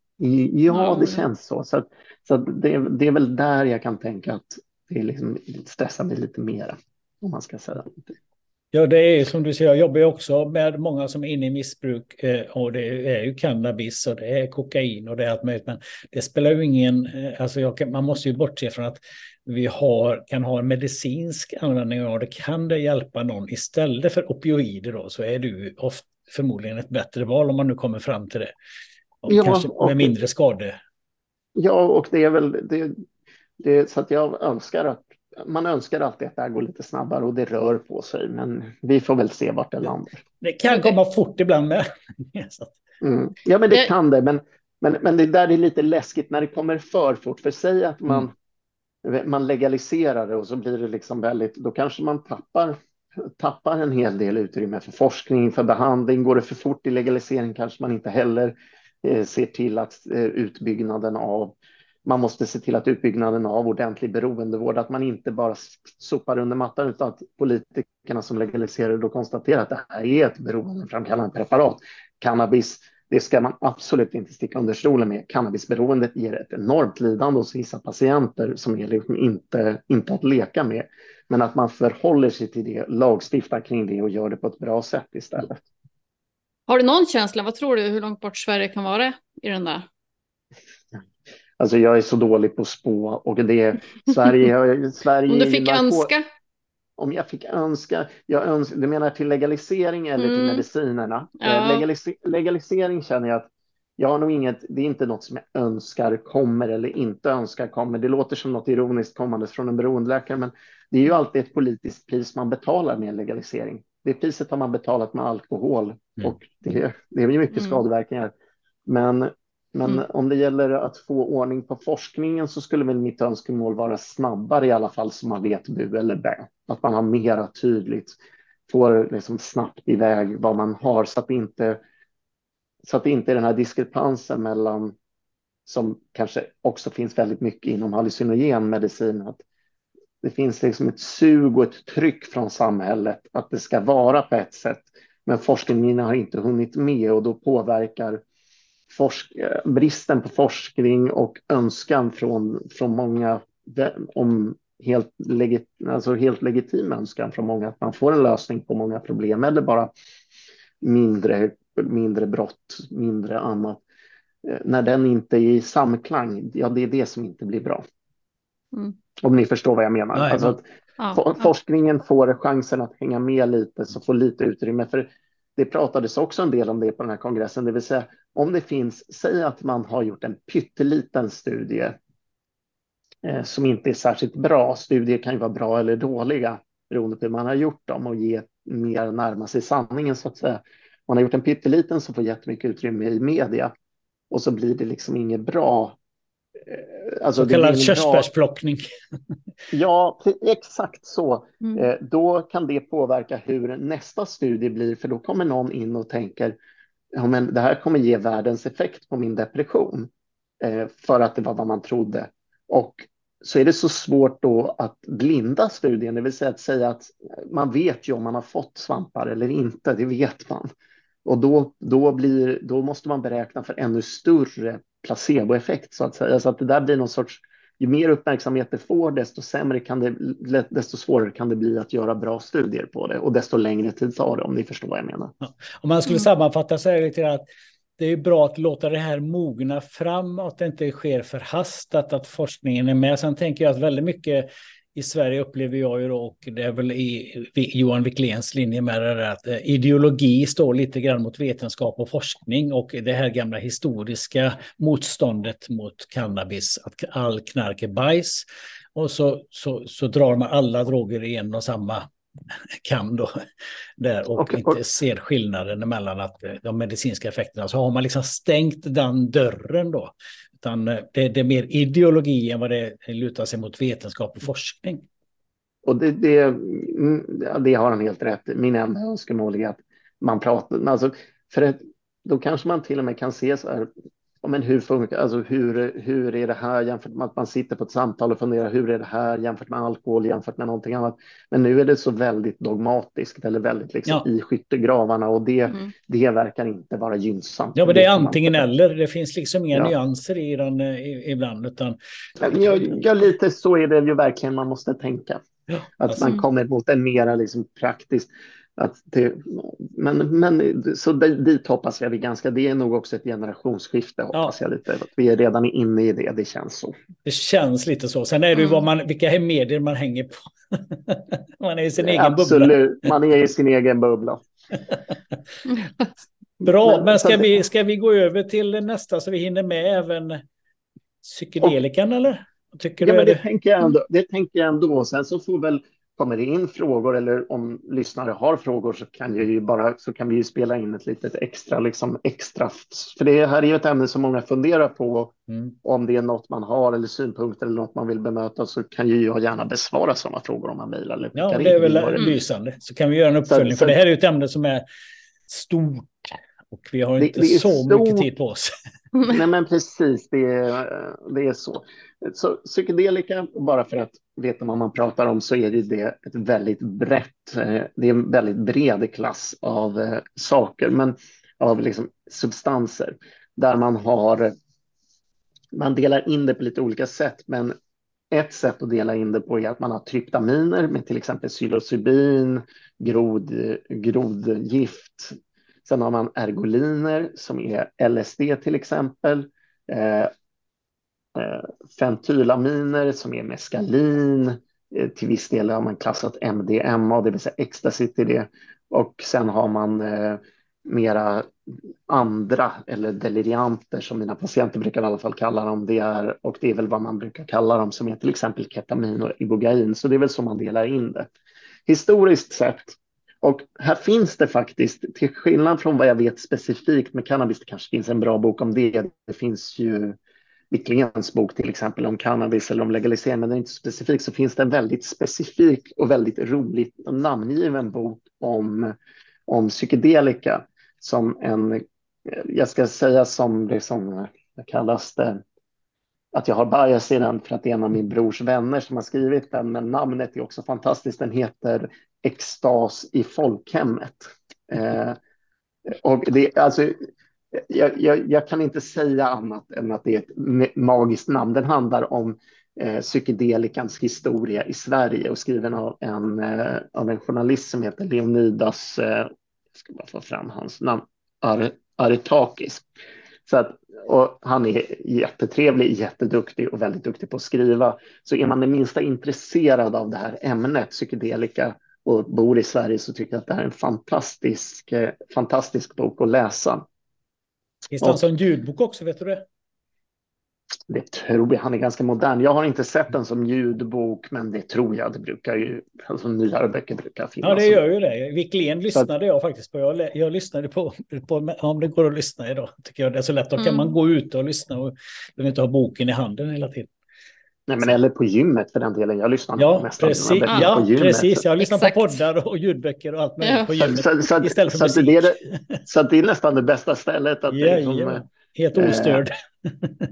Ja, det känns så. Så, att, så att det, det, är väl där jag kan tänka att det liksom stressar mig lite mera, om man ska säga. Ja, det är som du säger, jag jobbar också med många som är inne i missbruk eh, och det är ju cannabis och det är kokain och det är allt möjligt. Men det spelar ju ingen, eh, alltså jag, man måste ju bortse från att vi har, kan ha en medicinsk användning av det. Kan det hjälpa någon istället för opioider då så är du ofta förmodligen ett bättre val om man nu kommer fram till det. Och ja, kanske med mindre skade. Ja, och det är väl det, det så att jag önskar att man önskar alltid att det här går lite snabbare och det rör på sig, men vi får väl se vart det landar. Det kan komma fort ibland med. *laughs* mm. Ja, men det kan det, men, men, men det där är lite läskigt när det kommer för fort. För säg att man, mm. man legaliserar det och så blir det liksom väldigt, då kanske man tappar, tappar en hel del utrymme för forskning, för behandling. Går det för fort i legalisering kanske man inte heller eh, ser till att eh, utbyggnaden av man måste se till att utbyggnaden av ordentlig beroendevård, att man inte bara sopar under mattan utan att politikerna som legaliserar då konstaterar att det här är ett beroendeframkallande preparat. Cannabis, det ska man absolut inte sticka under stolen med. Cannabisberoendet ger ett enormt lidande hos vissa patienter som är liksom inte, inte att leka med. Men att man förhåller sig till det, lagstiftar kring det och gör det på ett bra sätt istället. Har du någon känsla, vad tror du, hur långt bort Sverige kan vara i den där? Alltså jag är så dålig på spå och det Sverige. *laughs* Sverige om du fick önska? om jag fick önska, jag öns du menar till legalisering eller mm. till medicinerna? Ja. Eh, legalis legalisering känner jag att jag har nog inget, det är inte något som jag önskar kommer eller inte önskar kommer. Det låter som något ironiskt kommandes från en beroendeläkare, men det är ju alltid ett politiskt pris man betalar med en legalisering. Det priset har man betalat med alkohol mm. och det, det är ju mycket mm. skadeverkningar. Men Men mm. om det gäller att få ordning på forskningen så skulle väl mitt önskemål vara snabbare i alla fall så man vet bu eller bä. Att man har mera tydligt, får liksom snabbt iväg vad man har så att det inte så att det inte är den här diskrepansen mellan som kanske också finns väldigt mycket inom hallucinogen medicin. Att det finns liksom ett sug och ett tryck från samhället att det ska vara på ett sätt. Men forskningen har inte hunnit med och då påverkar bristen på forskning och önskan från, från många om helt, legit, alltså helt legitim önskan från många att man får en lösning på många problem eller bara mindre, mindre brott, mindre annat. Eh, när den inte är i samklang, ja det är det som inte blir bra. Mm. Om ni förstår vad jag menar. Nej, alltså att ja, forskningen får chansen att hänga med lite, så får lite utrymme. För det pratades också en del om det på den här kongressen, det vill säga om det finns, säg att man har gjort en pytteliten studie eh, som inte är särskilt bra. Studier kan ju vara bra eller dåliga beroende på hur man har gjort dem och ge mer närma sig sanningen så att säga. Man har gjort en pytteliten som får jättemycket utrymme i media och så blir det liksom inget bra. Eh, alltså så kallad körsbärsplockning. *laughs* Ja, exakt så. Mm. Eh, då kan det påverka hur nästa studie blir, för då kommer någon in och tänker ja, men det här kommer ge världens effekt på min depression eh, för att det var vad man trodde. Och så är det så svårt då att blinda studien, det vill säga att säga att man vet ju om man har fått svampar eller inte, det vet man. Och då, då, blir, då måste man beräkna för ännu större placeboeffekt så att säga. Så att det där blir någon sorts, ju mer uppmärksamhet det får, desto sämre kan det, desto svårare kan det bli att göra bra studier på det och desto längre tid tar det om ni förstår vad jag menar. Ja. Om man skulle mm. sammanfatta så är det lite att det är bra att låta det här mogna fram, att det inte sker förhastat, att forskningen är med. Sen tänker jag att väldigt mycket i Sverige upplever jag ju då, och det är väl i Johan Wikléns linje med det där, att eh, ideologi står lite grann mot vetenskap och forskning och det här gamla historiska motståndet mot cannabis, att all knark är bajs. Och så, så, så drar man alla droger i en och samma kam då, där och, och inte ser skillnaden mellan att eh, de medicinska effekterna. Så har man liksom stängt den dörren då. Utan eh, det, det är mer ideologi än vad det lutar sig mot vetenskap och forskning. Och det, det, mm, det har han helt rätt Min enda önskemål är att man pratar, alltså, för att, då kanske man till och med kan se så här, men hur funkar, alltså hur, hur är det här jämfört med att man sitter på ett samtal och funderar hur är det här jämfört med alkohol jämfört med någonting annat. Men nu är det så väldigt dogmatiskt eller väldigt liksom ja. i skyttegravarna och det, mm. det verkar inte vara gynnsamt. Ja, men det är antingen eller. Det finns liksom inga ja. nyanser i den eh, ibland. Utan... Ja, ja, lite så är det ju verkligen man måste tänka. Ja, att alltså... man kommer mot en mera liksom praktiskt att det, men, men så dit hoppas jag vi ganska, det är nog också ett generationsskifte hoppas ja. jag lite. Att vi är redan inne i det, det känns så. Det känns lite så. Sen är det ju vad man, vilka medier man hänger på. *laughs* man är i sin egen Absolut. bubbla. Absolut, man är i sin egen bubbla. *laughs* Bra, men, ska, vi, ska vi gå över till nästa så vi hinner med även psykedelikan eller? Tycker ja, men det, det, tänker jag ändå, det tänker jag ändå. Sen så får väl kommer det in frågor eller om lyssnare har frågor så kan, ju bara, så kan vi ju spela in ett litet extra, liksom extra. För det här är ju ett ämne som många funderar på. Mm. Om det är något man har eller synpunkter eller något man vill bemöta så kan ju jag gärna besvara sådana frågor om man mejlar. ja, det är väl mm. lysande. Så kan vi göra en uppföljning. Så, för det här är ju ett ämne som är stort och vi har inte det, det så stort. mycket tid på oss. Nej, men precis, det är, det är så. Så psykedelika, bara för att vet man vad man pratar om, så är det ett väldigt brett, eh, det är en väldigt bred klass av eh, saker, men av liksom substanser där man har, man delar in det på lite olika sätt, men ett sätt att dela in det på är att man har tryptaminer med till exempel psilocybin, grod, grodgift. Sen har man ergoliner som är LSD till exempel. Eh, Eh, Fentylaminer som är meskalin. Eh, till viss del har man klassat MDMA, det vill säga ecstasy till det. Och sen har man eh, mera andra eller delirianter som mina patienter brukar i alla fall kalla dem. Det är, och det är väl vad man brukar kalla dem som är till exempel ketamin och ibogain. Så det är väl så man delar in det. Historiskt sett Och här finns det faktiskt, till skillnad från vad jag vet specifikt med cannabis, det kanske finns en bra bok om det. Det finns ju Wicklingens bok till exempel om cannabis eller om legalisering, men den är inte specifik, så finns det en väldigt specifik och väldigt roligt namngiven bok om, om psykedelika som en, jag ska säga som liksom, det som kallas det, att jag har bias i den för att det är en av min brors vänner som har skrivit den, men namnet är också fantastiskt. Den heter Extas i folkhemmet. Eh, och det, alltså, jag, jag, jag, kan inte säga annat än att det är ett magiskt namn. Den handlar om eh, psykedelikans historia i Sverige och skriven av en, eh, av en journalist som heter Leonidas, eh, jag ska bara få fram hans namn, Ar Aretakis. Så att, och han är jättetrevlig, jätteduktig och väldigt duktig på att skriva. Så är man det minsta intresserad av det här ämnet, psykedelika, och bor i Sverige så tycker jag att det här är en fantastisk, eh, fantastisk bok att läsa. Finns det en sån ljudbok också, vet du det? Det tror jag, han är ganska modern. Jag har inte sett den som ljudbok, men det tror jag. Det brukar ju, alltså nyare böcker brukar finnas. Ja, det gör ju det. Wiklén lyssnade jag faktiskt på. Jag, jag lyssnade på, på, om det går att lyssna idag, tycker jag det är så lätt. Då kan mm. man gå ut och lyssna och behöver inte ha boken i handen hela tiden. Nej, men eller på gymmet för den delen. Jag lyssnar ja, nästan precis. Ja, på gymmet. precis. Jag lyssnar Exakt. på poddar och ljudböcker och allt möjligt ja. på gymmet. Så, så, istället för så, det är, så det är nästan det bästa stället. Att ja, liksom, ja. Helt ostörd. Eh, *laughs*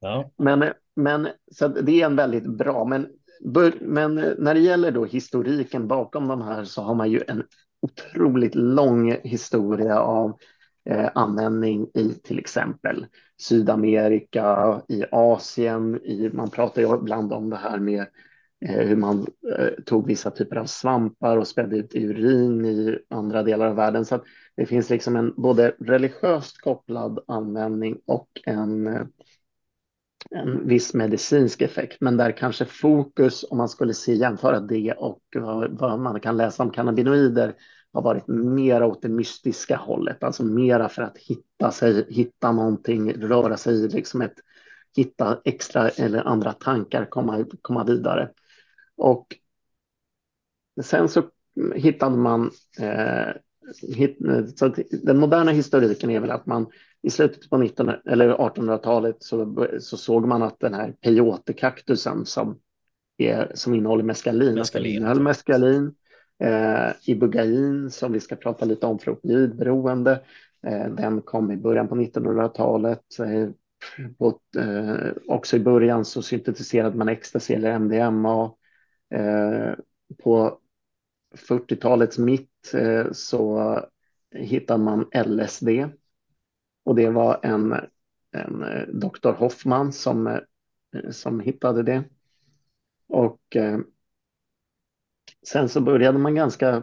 ja. Men, men så det är en väldigt bra. Men, men när det gäller då historiken bakom de här så har man ju en otroligt lång historia av eh, användning i till exempel Sydamerika, i Asien. I, man pratar ju ibland om det här med eh, hur man eh, tog vissa typer av svampar och spädde ut urin i andra delar av världen. Så det finns liksom en både religiöst kopplad användning och en, eh, en viss medicinsk effekt. Men där kanske fokus, om man skulle se jämföra det och vad, vad man kan läsa om cannabinoider, har varit mera åt det mystiska hållet, alltså mera för att hitta sig, hitta någonting, röra sig i liksom ett, hitta extra eller andra tankar, komma, komma vidare. Och sen så hittade man, eh, så den moderna historiken är väl att man i slutet på 19, eller 1800-talet så, så såg man att den här peyote-kaktusen som, är, som innehåller meskalin, meskalin. innehöll meskalin Eh, Ibugain som vi ska prata lite om för opioidberoende. Eh, den kom i början på 1900-talet. Eh, på, eh, också i början så syntetiserade man ecstasy eller MDMA. Eh, på 40-talets mitt eh, så hittade man LSD. Och det var en, en eh, doktor Hoffman som, eh, som hittade det. Och eh, sen så började man ganska,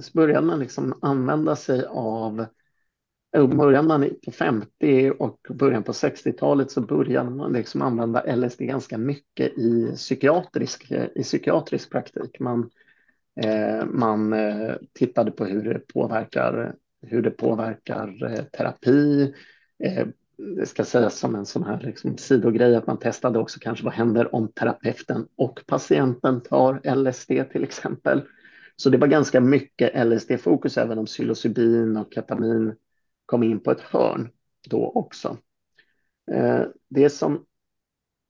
så började man liksom använda sig av eh, började man på 50 och början på 60-talet så började man liksom använda LSD ganska mycket i psykiatrisk, i psykiatrisk praktik. Man, eh, man eh, tittade på hur det påverkar, hur det påverkar eh, terapi, eh, det ska sägas som en sån här liksom sidogrej att man testade också kanske vad händer om terapeuten och patienten tar LSD till exempel. Så det var ganska mycket LSD-fokus även om psilocybin och ketamin kom in på ett hörn då också. Eh, det som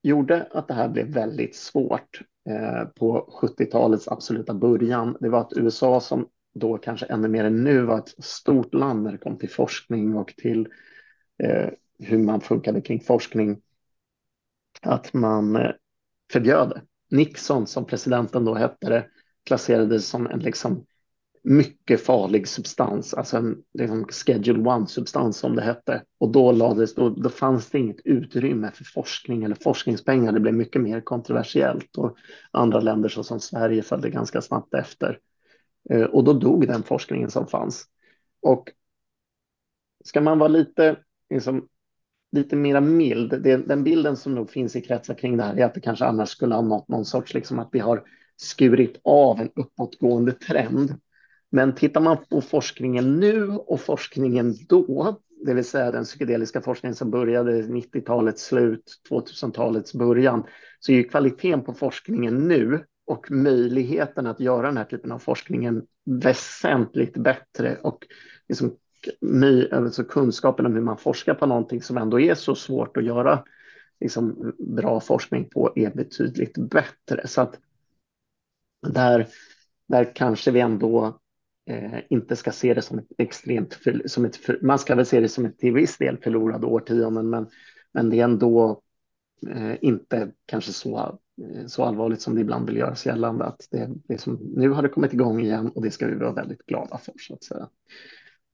gjorde att det här blev väldigt svårt eh, på 70-talets absoluta början, det var att USA som då kanske ännu mer än nu var ett stort land när det kom till forskning och till eh, hur man funkade kring forskning, att man eh, förbjöd det. Nixon, som presidenten då hette det, klasserades som en liksom mycket farlig substans, alltså en liksom schedule one-substans som det hette. Och då, lades, då, då fanns det inget utrymme för forskning eller forskningspengar. Det blev mycket mer kontroversiellt och andra länder såsom Sverige följde ganska snabbt efter. Eh, och då dog den forskningen som fanns. Och ska man vara lite liksom, lite mera mild. Det, den bilden som nog finns i kretsar kring det här är att det kanske annars skulle ha nått någon sorts, liksom att vi har skurit av en uppåtgående trend. Men tittar man på forskningen nu och forskningen då, det vill säga den psykedeliska forskningen som började 90-talets slut, 2000-talets början, så är ju kvaliteten på forskningen nu och möjligheten att göra den här typen av forskningen väsentligt bättre och liksom, alltså kunskapen om hur man forskar på någonting som ändå är så svårt att göra liksom, bra forskning på är betydligt bättre. Så att där, där kanske vi ändå eh, inte ska se det som ett extremt, för, som ett, för, man ska väl se det som ett till viss del förlorade årtionden, men, men det är ändå eh, inte kanske så, eh, så allvarligt som det ibland vill göras gällande. Att det, det som, nu har det kommit igång igen och det ska vi vara väldigt glada för. Så att säga.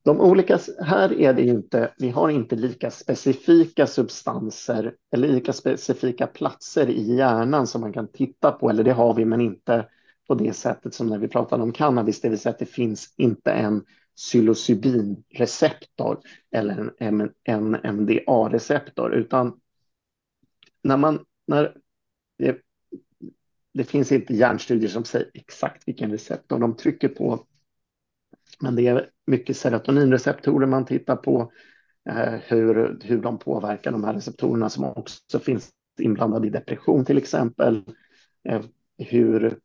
De olika, här är det inte, vi har inte lika specifika substanser eller lika specifika platser i hjärnan som man kan titta på, eller det har vi, men inte på det sättet som när vi pratade om cannabis, det vill säga att det finns inte en psilocybinreceptor eller en, en MDA-receptor, utan när man, när det, det finns inte hjärnstudier som säger exakt vilken receptor de trycker på, men det är mycket serotoninreceptorer man tittar på, eh, hur, hur de påverkar de här receptorerna som också finns inblandade i depression till exempel, eh, hur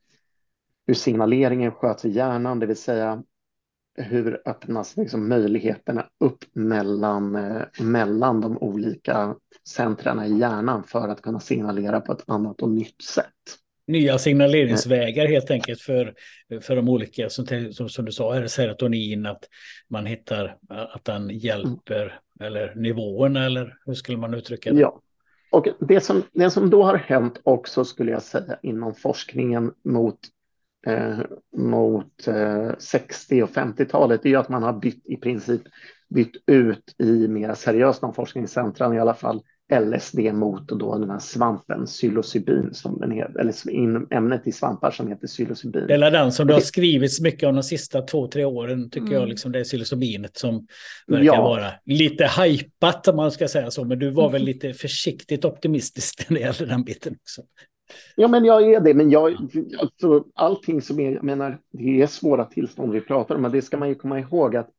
hur signaleringen sköts i hjärnan, det vill säga hur öppnas liksom möjligheterna upp mellan, eh, mellan de olika centrarna i hjärnan för att kunna signalera på ett annat och nytt sätt. Nya signaleringsvägar helt enkelt för, för de olika, som, som, du sa, är det serotonin, att man hittar att den hjälper, eller nivåerna, eller hur skulle man uttrycka det? Ja, och det som, det som då har hänt också skulle jag säga inom forskningen mot eh, mot eh, 60 och 50-talet är att man har bytt i princip bytt ut i mer seriösa forskningscentran i alla fall LSD mot och då den här svampen psilocybin som den heter, eller in, ämnet i svampar som heter psilocybin. Det är den som det har skrivits mycket om de sista två, tre åren tycker mm. jag, liksom det är psilocybinet som verkar ja. vara lite hajpat om man ska säga så, men du var väl lite försiktigt optimistisk när det gäller den biten också. Ja, men jag är det. Men jag, alltså, allting som är, jag menar, det är svåra tillstånd vi pratar om, men det ska man ju komma ihåg att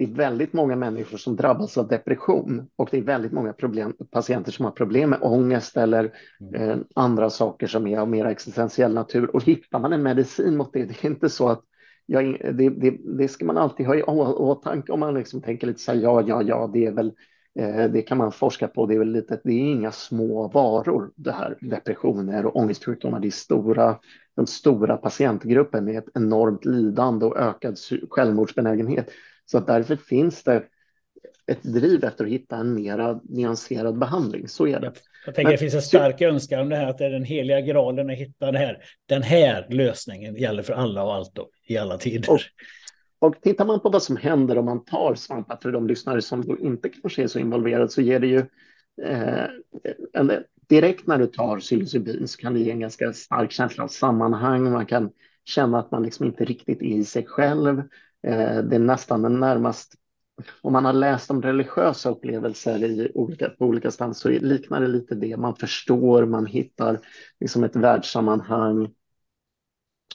det är väldigt många människor som drabbas av depression och det är väldigt många problem, patienter som har problem med ångest eller mm. eh, andra saker som är av mer existentiell natur. Och hittar man en medicin mot det, det är inte så att jag, det, det, det ska man alltid ha i åtanke om man liksom tänker lite så här, ja, ja, ja, det är väl Eh, det kan man forska på. Det är, väl lite, det är inga små varor, det här depressioner och ångestsjukdomar. Det är stora, den stora patientgruppen med ett enormt lidande och ökad självmordsbenägenhet. Så att därför finns det ett driv efter att hitta en mera nyanserad behandling. Så är det. Jag tänker Men, det finns en stark önskan om det här att det är den heliga graalen att hitta det här. Den här lösningen gäller för alla och allt då, i alla tider. Och, och tittar man på vad som händer om man tar svampar, för de lyssnare som inte kanske är så involverade, så ger det ju eh, en, direkt när du tar psilocybin så kan det ge en ganska stark känsla av sammanhang. Man kan känna att man liksom inte riktigt är i sig själv. Eh, det är nästan en närmast, om man har läst om religiösa upplevelser i olika, på olika ställen så liknar det lite det. Man förstår, man hittar liksom ett världssammanhang.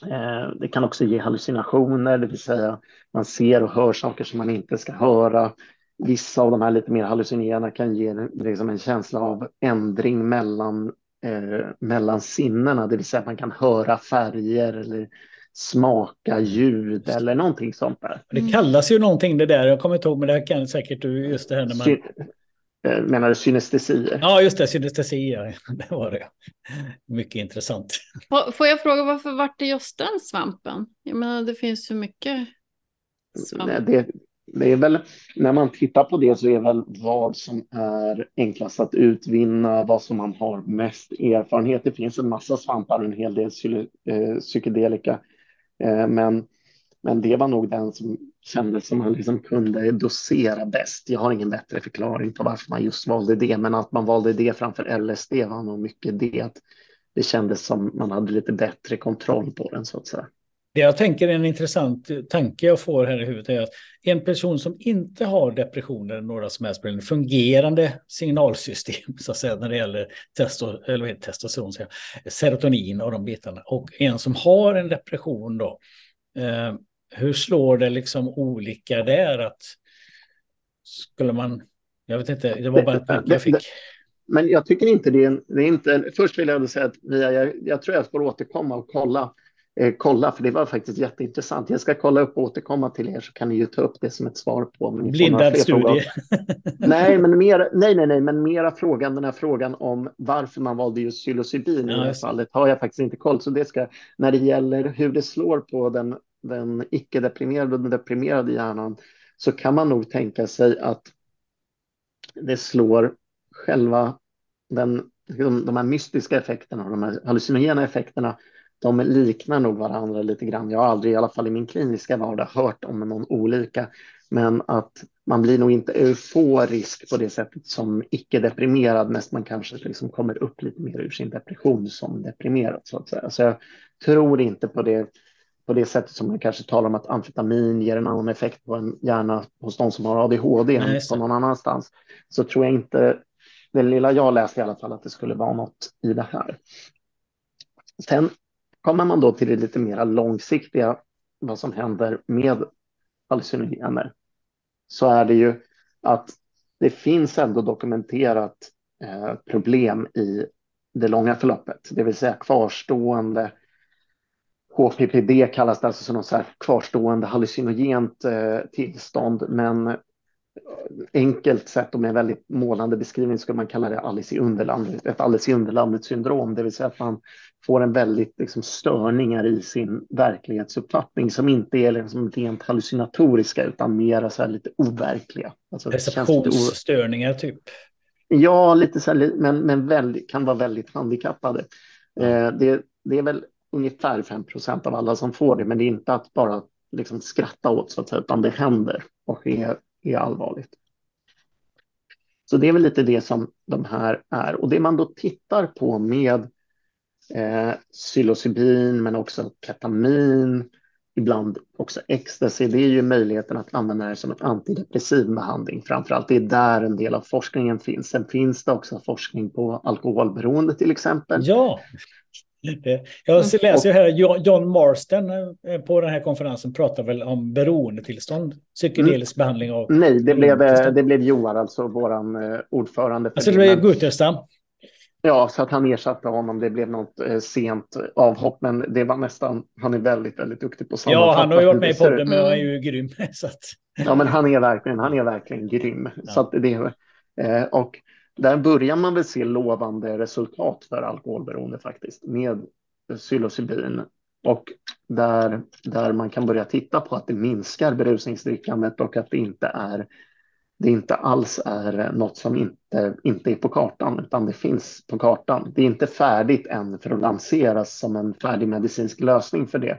Eh, det kan också ge hallucinationer, det vill säga man ser och hör saker som man inte ska höra. Vissa av de här lite mer hallucinerande kan ge liksom en känsla av ändring mellan, eh, mellan sinnena, det vill säga att man kan höra färger eller smaka ljud eller någonting sånt där. Det kallas ju någonting det där, jag kommer inte ihåg, men det kan säkert du, just det här när man... Eh, menar du synestesier? Ja, just det, synestesier. *laughs* Det var det. Mycket intressant. Får jag fråga varför vart det just den svampen? Jag menar, det finns ju mycket svamp. Det, det är väl, när man tittar på det så är väl vad som är enklast att utvinna, vad som man har mest erfarenhet. Det finns en massa svampar och en hel del eh, psykedelika. Eh, men men det var nog den som kändes som man liksom kunde dosera bäst. Jag har ingen bättre förklaring på varför man just valde det, men att man valde det framför LSD var nog mycket det att det kändes som man hade lite bättre kontroll på den så att säga. Det jag tänker är en intressant tanke jag får här i huvudet är att en person som inte har depression eller några som helst problem, fungerande signalsystem så att säga när det gäller testo, eller testosteron, serotonin och de bitarna och en som har en depression då, eh, hur slår det liksom olika där? Att skulle man, jag vet inte, det var bara ett tanke jag fick. Men jag tycker inte det är, det är inte, först vill jag säga att via, jag, jag tror jag får återkomma och kolla eh, kolla, för det var faktiskt jätteintressant. Jag ska kolla upp och återkomma till er så kan ni ju ta upp det som ett svar på. Blindad studie. *laughs* nej, men mer, nej, nej, nej, men mera frågan, den här frågan om varför man valde just psilocybin ja, i det här fallet har jag faktiskt inte koll. Så det ska, när det gäller hur det slår på den, den icke-deprimerade och den deprimerade hjärnan så kan man nog tänka sig att det slår själva den, de, de här mystiska effekterna och de här hallucinogena effekterna de liknar nog varandra lite grann. Jag har aldrig, i alla fall i min kliniska vardag, hört om någon olika. Men att man blir nog inte euforisk på det sättet som icke-deprimerad, mest man kanske liksom kommer upp lite mer ur sin depression som deprimerad. Så att säga. Så jag tror inte på det, på det sättet som man kanske talar om att amfetamin ger en annan effekt på en hjärna hos de som har ADHD än på någon annanstans. Så tror jag inte, det lilla jag läste i alla fall, att det skulle vara något i det här. Sen Kommer man då till det lite mer långsiktiga, vad som händer med hallucinogener, så är det ju att det finns ändå dokumenterat eh, problem i det långa förloppet, det vill säga kvarstående HPPD kallas det alltså som något så kvarstående hallucinogent eh, tillstånd, men enkelt sett och med en väldigt målande beskrivning skulle man kalla det Alice i underlandet, ett Alice i underlandet syndrom, det vill säga att man får en väldigt liksom, störningar i sin verklighetsuppfattning som inte är liksom rent hallucinatoriska utan mer så här lite overkliga. Alltså, Receptionsstörningar typ? Ja, lite så här, men, men väldigt, kan vara väldigt handikappade. Eh, det, det är väl ungefär 5 procent av alla som får det, men det är inte att bara liksom skratta åt så att säga, utan det händer och är är allvarligt. Så det är väl lite det som de här är. Och det man då tittar på med eh, psilocybin men också ketamin, ibland också ecstasy, det är ju möjligheten att använda det som en antidepressiv behandling. Framförallt det är där en del av forskningen finns. Sen finns det också forskning på alkoholberoende till exempel. Ja, jag mm. läser här, John Marston eh, på den här konferensen pratar väl om beroendetillstånd, psykedelisk mm. behandling av... Nej, det blev, eh, det blev Joar, alltså vår eh, ordförande. Alltså det blev Guterstam? Ja, så att han ersatte honom. Det blev något sent avhopp, men det var nästan, han är väldigt, väldigt duktig på sammanfattning. Ja, han har ju varit med i podden, men han är ju grym. *laughs* Så att... Ja, men han är verkligen, han är verkligen grym. Ja. Så att det, och där börjar man väl se lovande resultat för alkoholberoende faktiskt med psilocybin och där, där man kan börja titta på att det minskar berusningsdrickandet och att det inte är det inte alls är något som inte, inte är på kartan, utan det finns på kartan. Det är inte färdigt än för att lanseras som en färdig medicinsk lösning för det.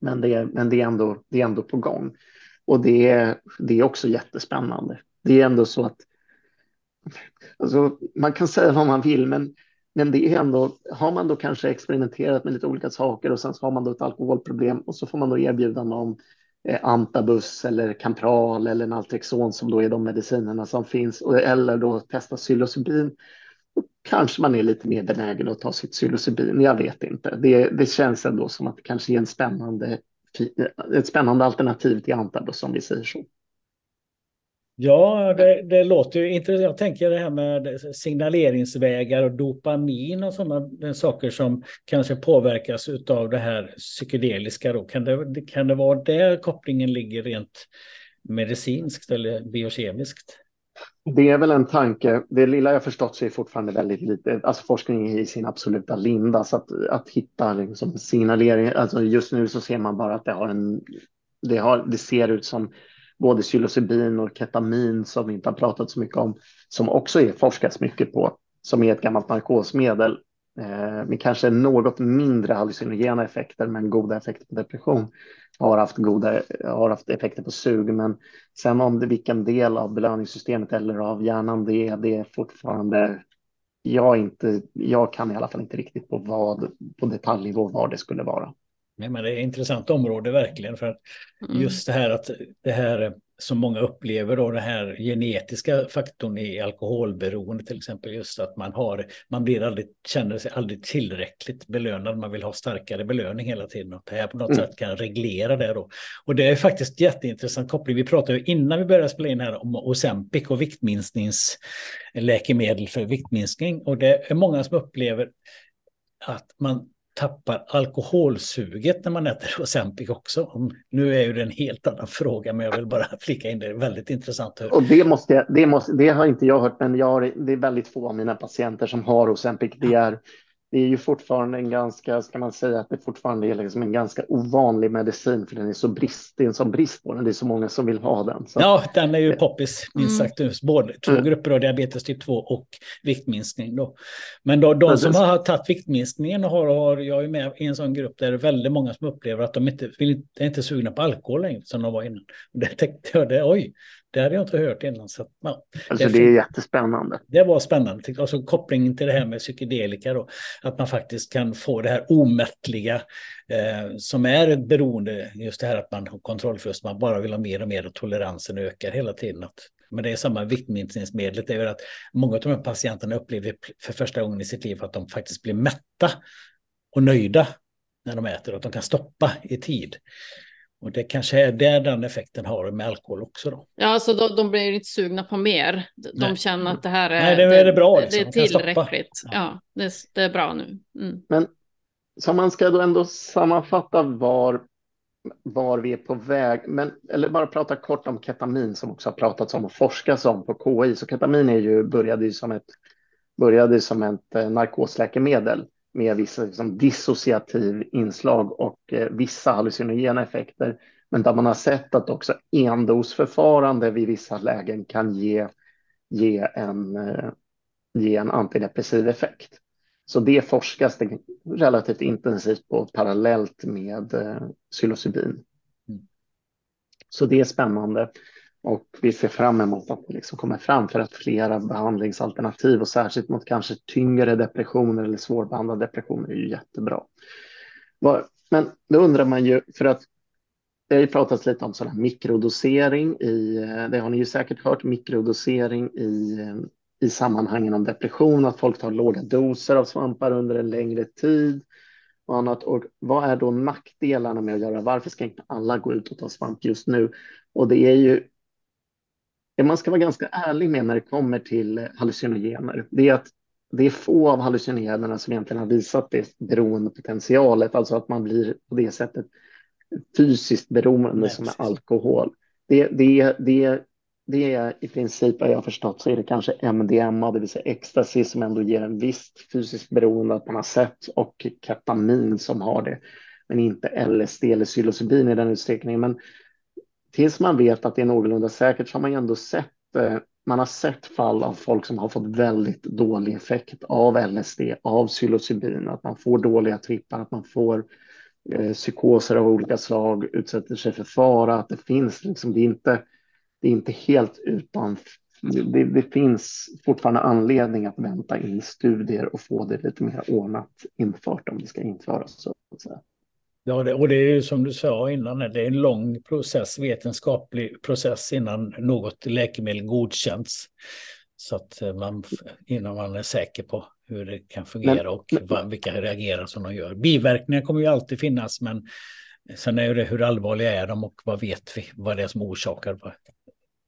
Men det, men det, är, ändå, det är ändå på gång. Och det, det är också jättespännande. Det är ändå så att Alltså, man kan säga vad man vill, men, men det är ändå, har man då kanske experimenterat med lite olika saker och sen så har man då ett alkoholproblem och så får man då erbjudande om eh, Antabus eller Campral eller Naltrexon som då är de medicinerna som finns, och, eller då testa psilocybin. kanske man är lite mer benägen att ta sitt psilocybin, jag vet inte. Det, det känns ändå som att det kanske är en spännande, ett spännande alternativ till Antabus om vi säger så. Ja, det, det låter ju intressant. Jag tänker det här med signaleringsvägar och dopamin och sådana saker som kanske påverkas av det här psykedeliska. Då. Kan, det, kan det vara där kopplingen ligger rent medicinskt eller biokemiskt? Det är väl en tanke. Det lilla jag förstått så är fortfarande väldigt lite, alltså forskning är i sin absoluta linda, så att, att hitta liksom signalering, alltså just nu så ser man bara att det har en, det, har, det ser ut som både psilocybin och ketamin som vi inte har pratat så mycket om, som också är forskats mycket på, som är ett gammalt narkosmedel eh, med kanske något mindre hallucinogena effekter men goda effekter på depression. Har haft, goda, har haft effekter på sug, men sen om det vilken del av belöningssystemet eller av hjärnan det är, det är fortfarande jag, inte, jag kan i alla fall inte riktigt på vad på detaljnivå vad det skulle vara. Men det är ett intressant område verkligen för att mm. just det här att det här som många upplever då den här genetiska faktorn i alkoholberoende till exempel just att man har man blir aldrig känner sig aldrig tillräckligt belönad man vill ha starkare belöning hela tiden och det här på något mm. sätt kan reglera det då och det är faktiskt jätteintressant koppling vi pratade ju innan vi började spela in här om Ozempic och viktminskningsläkemedel för viktminskning och det är många som upplever att man tappar alkoholsuget när man äter Ozempic också. Nu är ju det en helt annan fråga, men jag vill bara *laughs* flika in det. Det är väldigt intressant. Och det, måste jag, det, måste, det har inte jag hört, men jag har, det är väldigt få av mina patienter som har Ozempic. Det är det är ju fortfarande en ganska, ska man säga att det fortfarande är liksom en ganska ovanlig medicin för den är så brist, det är en sån brist på den, det är så många som vill ha den. Så. Ja, den är ju poppis, minst mm. sagt, både två mm. grupper av diabetes typ 2 och viktminskning då. Men då, de som har tagit viktminskningen har, har, jag är med i en sån grupp där det är väldigt många som upplever att de inte, vill, är inte sugna på alkohol längre som de var innan. Det tänkte jag, det, oj, det hade jag inte hört innan. Så, ja, alltså det, det är jättespännande. Det var spännande. Alltså kopplingen till det här med psykedelika då. Att man faktiskt kan få det här omättliga eh, som är ett beroende. Just det här att man har kontrollförlust. Man bara vill ha mer och mer och toleransen ökar hela tiden. Att, men det är samma viktminskningsmedlet. Det är att många av de här patienterna upplever för första gången i sitt liv att de faktiskt blir mätta och nöjda när de äter. Att de kan stoppa i tid. Och det kanske är där den effekten har med alkohol också. Då. Ja, alltså de, de blir inte sugna på mer. De Nej. känner att det här är, Nej, det, är det bra. Liksom. Det är tillräckligt. Ja, ja det, det, är bra nu. Mm. Men så man ska då ändå sammanfatta var, var vi är på väg, men, eller bara prata kort om ketamin som också har pratats om och forskats om på KI. Så ketamin är ju, började ju som ett, började som ett eh, narkosläkemedel med vissa liksom, dissociativ inslag och eh, vissa hallucinogena effekter. Men där man har sett att också endosförfarande vid vissa lägen kan ge, ge, en, eh, ge en antidepressiv effekt. Så det forskas det relativt intensivt på parallellt med eh, psilocybin. Mm. Så det är spännande. Och vi ser fram emot att det liksom kommer fram för att flera behandlingsalternativ och särskilt mot kanske tyngre depressioner eller svårbehandlade depressioner är ju jättebra. Men då undrar man ju, för att det har ju pratats lite om sådana mikrodosering i, det har ni ju säkert hört, mikrodosering i, i sammanhangen om depression, att folk tar låga doser av svampar under en längre tid och annat. Och vad är då nackdelarna med att göra? Varför ska inte alla gå ut och ta svamp just nu? Och det är ju det man ska vara ganska ärlig med när det kommer till hallucinogener, det är att det är få av hallucinogenerna som egentligen har visat det beroendepotentialet, alltså att man blir på det sättet fysiskt beroende Nej, som med alkohol. Det, det, det, det är i princip, vad jag har förstått, så är det kanske MDMA, det vill säga ecstasy, som ändå ger en visst fysiskt beroende att man har sett, och ketamin som har det, men inte LSD eller psilocybin i den utsträckningen. Men tills man vet att det är någorlunda säkert så har man ju ändå sett eh, man har sett fall av folk som har fått väldigt dålig effekt av LSD, av psilocybin, att man får dåliga trippar, att man får eh, psykoser av olika slag, utsätter sig för fara, att det finns liksom, det är inte, det är inte helt utan, det, det finns fortfarande anledning att vänta in studier och få det lite mer ordnat infört om det ska införas. Så att säga. Ja, det, och det är ju som du sa innan, det är en lång process, vetenskaplig process innan något läkemedel godkänns. Så att eh, man, innan man är säker på hur det kan fungera men, och vad, vilka reagerar som de gör. Biverkningar kommer ju alltid finnas, men sen är det hur allvarliga är de och vad vet vi, vad det är som orsakar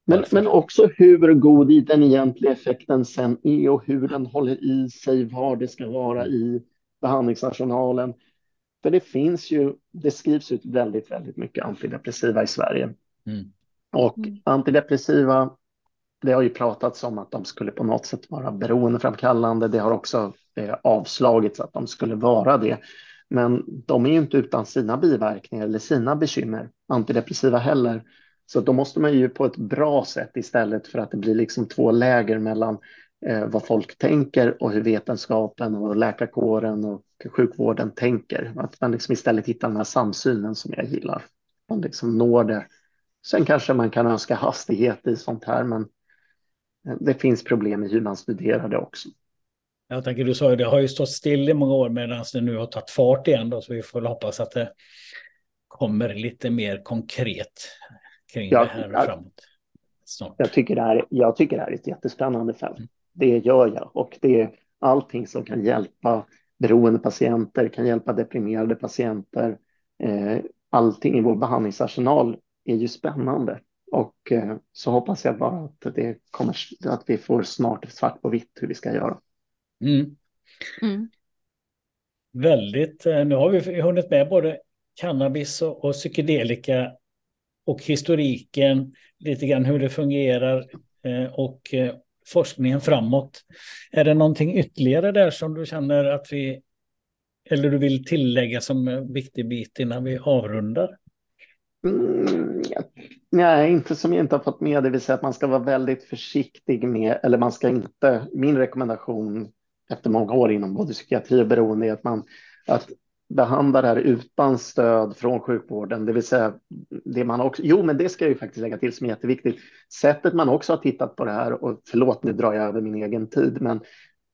men, men också hur god den egentliga effekten sen är och hur den håller i sig, var det ska vara i behandlingsarsenalen. För det finns ju, det skrivs ut väldigt, väldigt mycket antidepressiva i Sverige. Mm. Och mm. antidepressiva, det har ju pratats om att de skulle på något sätt vara beroendeframkallande. Det har också eh, avslagits att de skulle vara det. Men de är ju inte utan sina biverkningar eller sina bekymmer, antidepressiva heller. Så då måste man ju på ett bra sätt istället för att det blir liksom två läger mellan eh, vad folk tänker och hur vetenskapen och läkarkåren och sjukvården tänker. Att man liksom istället hittar den här samsynen som jag gillar. Man liksom når det. Sen kanske man kan önska hastighet i sånt här, men det finns problem i hur man studerar det också. Jag tänker, du sa ju det har ju stått still i många år medan det nu har tagit fart igen då, så vi får hoppas att det kommer lite mer konkret kring ja, det här jag, framåt. Snart. Jag tycker, det här, jag tycker det här är ett jättespännande fält. Mm. Det gör jag och det är allting som kan hjälpa beroende patienter, kan hjälpa deprimerade patienter. Eh, allting i vår behandlingsarsenal är ju spännande och eh, så hoppas jag bara att det kommer att vi får snart svart på vitt hur vi ska göra. Mm. Mm. väldigt, eh, nu har vi hunnit med både cannabis och, och psykedelika och historiken, lite grann hur det fungerar eh, och forskningen framåt. Är det någonting ytterligare där som du känner att vi, eller du vill tillägga som en viktig bit innan vi avrundar? Mm, nej, inte som jag inte har fått med, det vill säga att man ska vara väldigt försiktig med, eller man ska inte, min rekommendation efter många år inom både psykiatri och beroende är att man att behandla det här utan stöd från sjukvården, det vill säga det man också, jo men det ska jag ju faktiskt lägga till som är jätteviktigt, sättet man också har tittat på det här, och förlåt nu drar jag över min egen tid, men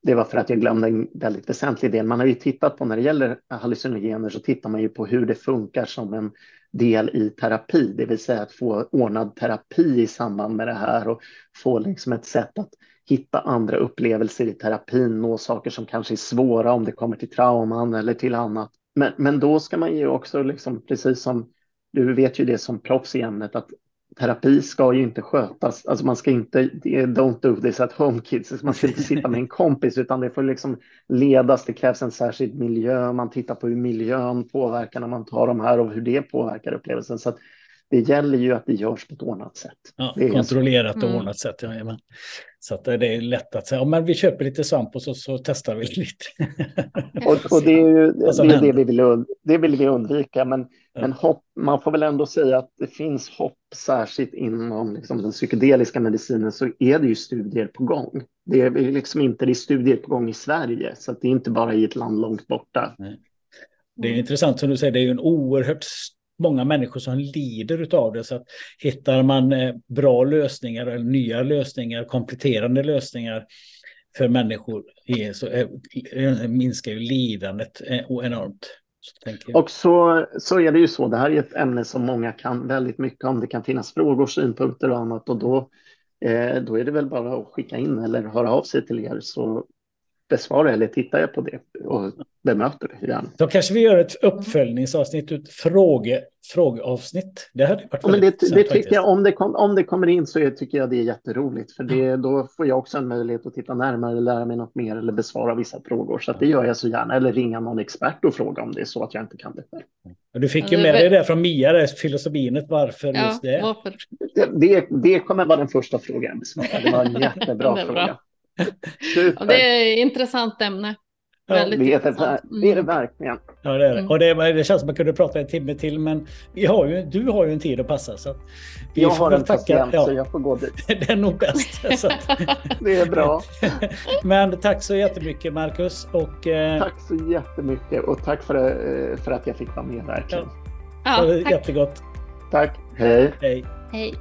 det var för att jag glömde en väldigt väsentlig del. Man har ju tittat på när det gäller hallucinogener så tittar man ju på hur det funkar som en del i terapi, det vill säga att få ordnad terapi i samband med det här och få liksom ett sätt att hitta andra upplevelser i terapin, nå saker som kanske är svåra om det kommer till trauman eller till annat. Men, men då ska man ju också, liksom, precis som du vet ju det som proffs i ämnet, att terapi ska ju inte skötas, alltså man ska inte, don't do this at home kids, man ska inte sitta med en *laughs* kompis utan det får liksom ledas, det krävs en särskild miljö, man tittar på hur miljön påverkar när man tar de här och hur det påverkar upplevelsen. Så det gäller ju att det görs på ett ordnat sätt. Ja, kontrollerat och mm. ordnat sätt, ja, Så att det är lätt att säga, ja, men vi köper lite svamp och så, så testar vi *laughs* lite. och, och, det är ju *laughs* det, är det, vi vill, det vill vi undvika, men, ja. men hopp, man får väl ändå säga att det finns hopp, särskilt inom liksom, den psykedeliska medicinen, så är det ju studier på gång. Det är liksom inte det är studier på gång i Sverige, så det är inte bara i ett land långt borta. Nej. Det är intressant som du säger, det är ju en oerhört många människor som lider av det. Så att hittar man eh, bra lösningar eller nya lösningar, kompletterande lösningar för människor så eh, eh, minskar ju lidandet enormt. Så och så, så är det ju så, det här är ett ämne som många kan väldigt mycket om. Det kan finnas frågor, synpunkter och annat och då, eh, då är det väl bara att skicka in eller höra av sig till er så besvarar eller tittar jag på det och bemöter det gärna. Då kanske vi gör ett uppföljningsavsnitt, ett fråge, frågeavsnitt. Det hade varit ja, men det, det tycker jag, om det, kom, om det kommer in så tycker jag det är jätteroligt, för det, då får jag också en möjlighet att titta närmare, lära mig något mer eller besvara vissa frågor. Så det gör jag så gärna, eller ringa någon expert och fråga om det är så att jag inte kan det själv. Du fick ju med dig det från Mia, det filosofinet, varför ja, just det? Varför? det? Det, det kommer vara den första frågan jag besvarar. Det var en jättebra *laughs* fråga. Det är ett intressant ämne. Ja, det, är det, det är det verkligen. Ja, det är det. Mm. Och det, det, känns som att man kunde prata en timme till, men vi har ju, du har ju en tid att passa. Så vi jag har en tacka. patient, ja. så jag får gå dit. *laughs* det är nog bäst. *laughs* det är bra. *laughs* men tack så jättemycket, Marcus. Och, eh... Tack så jättemycket och tack för, eh, för att jag fick vara med, verkligen. Ja. Ja, tack. Jättegott. Tack. Hej. Hej. Hej.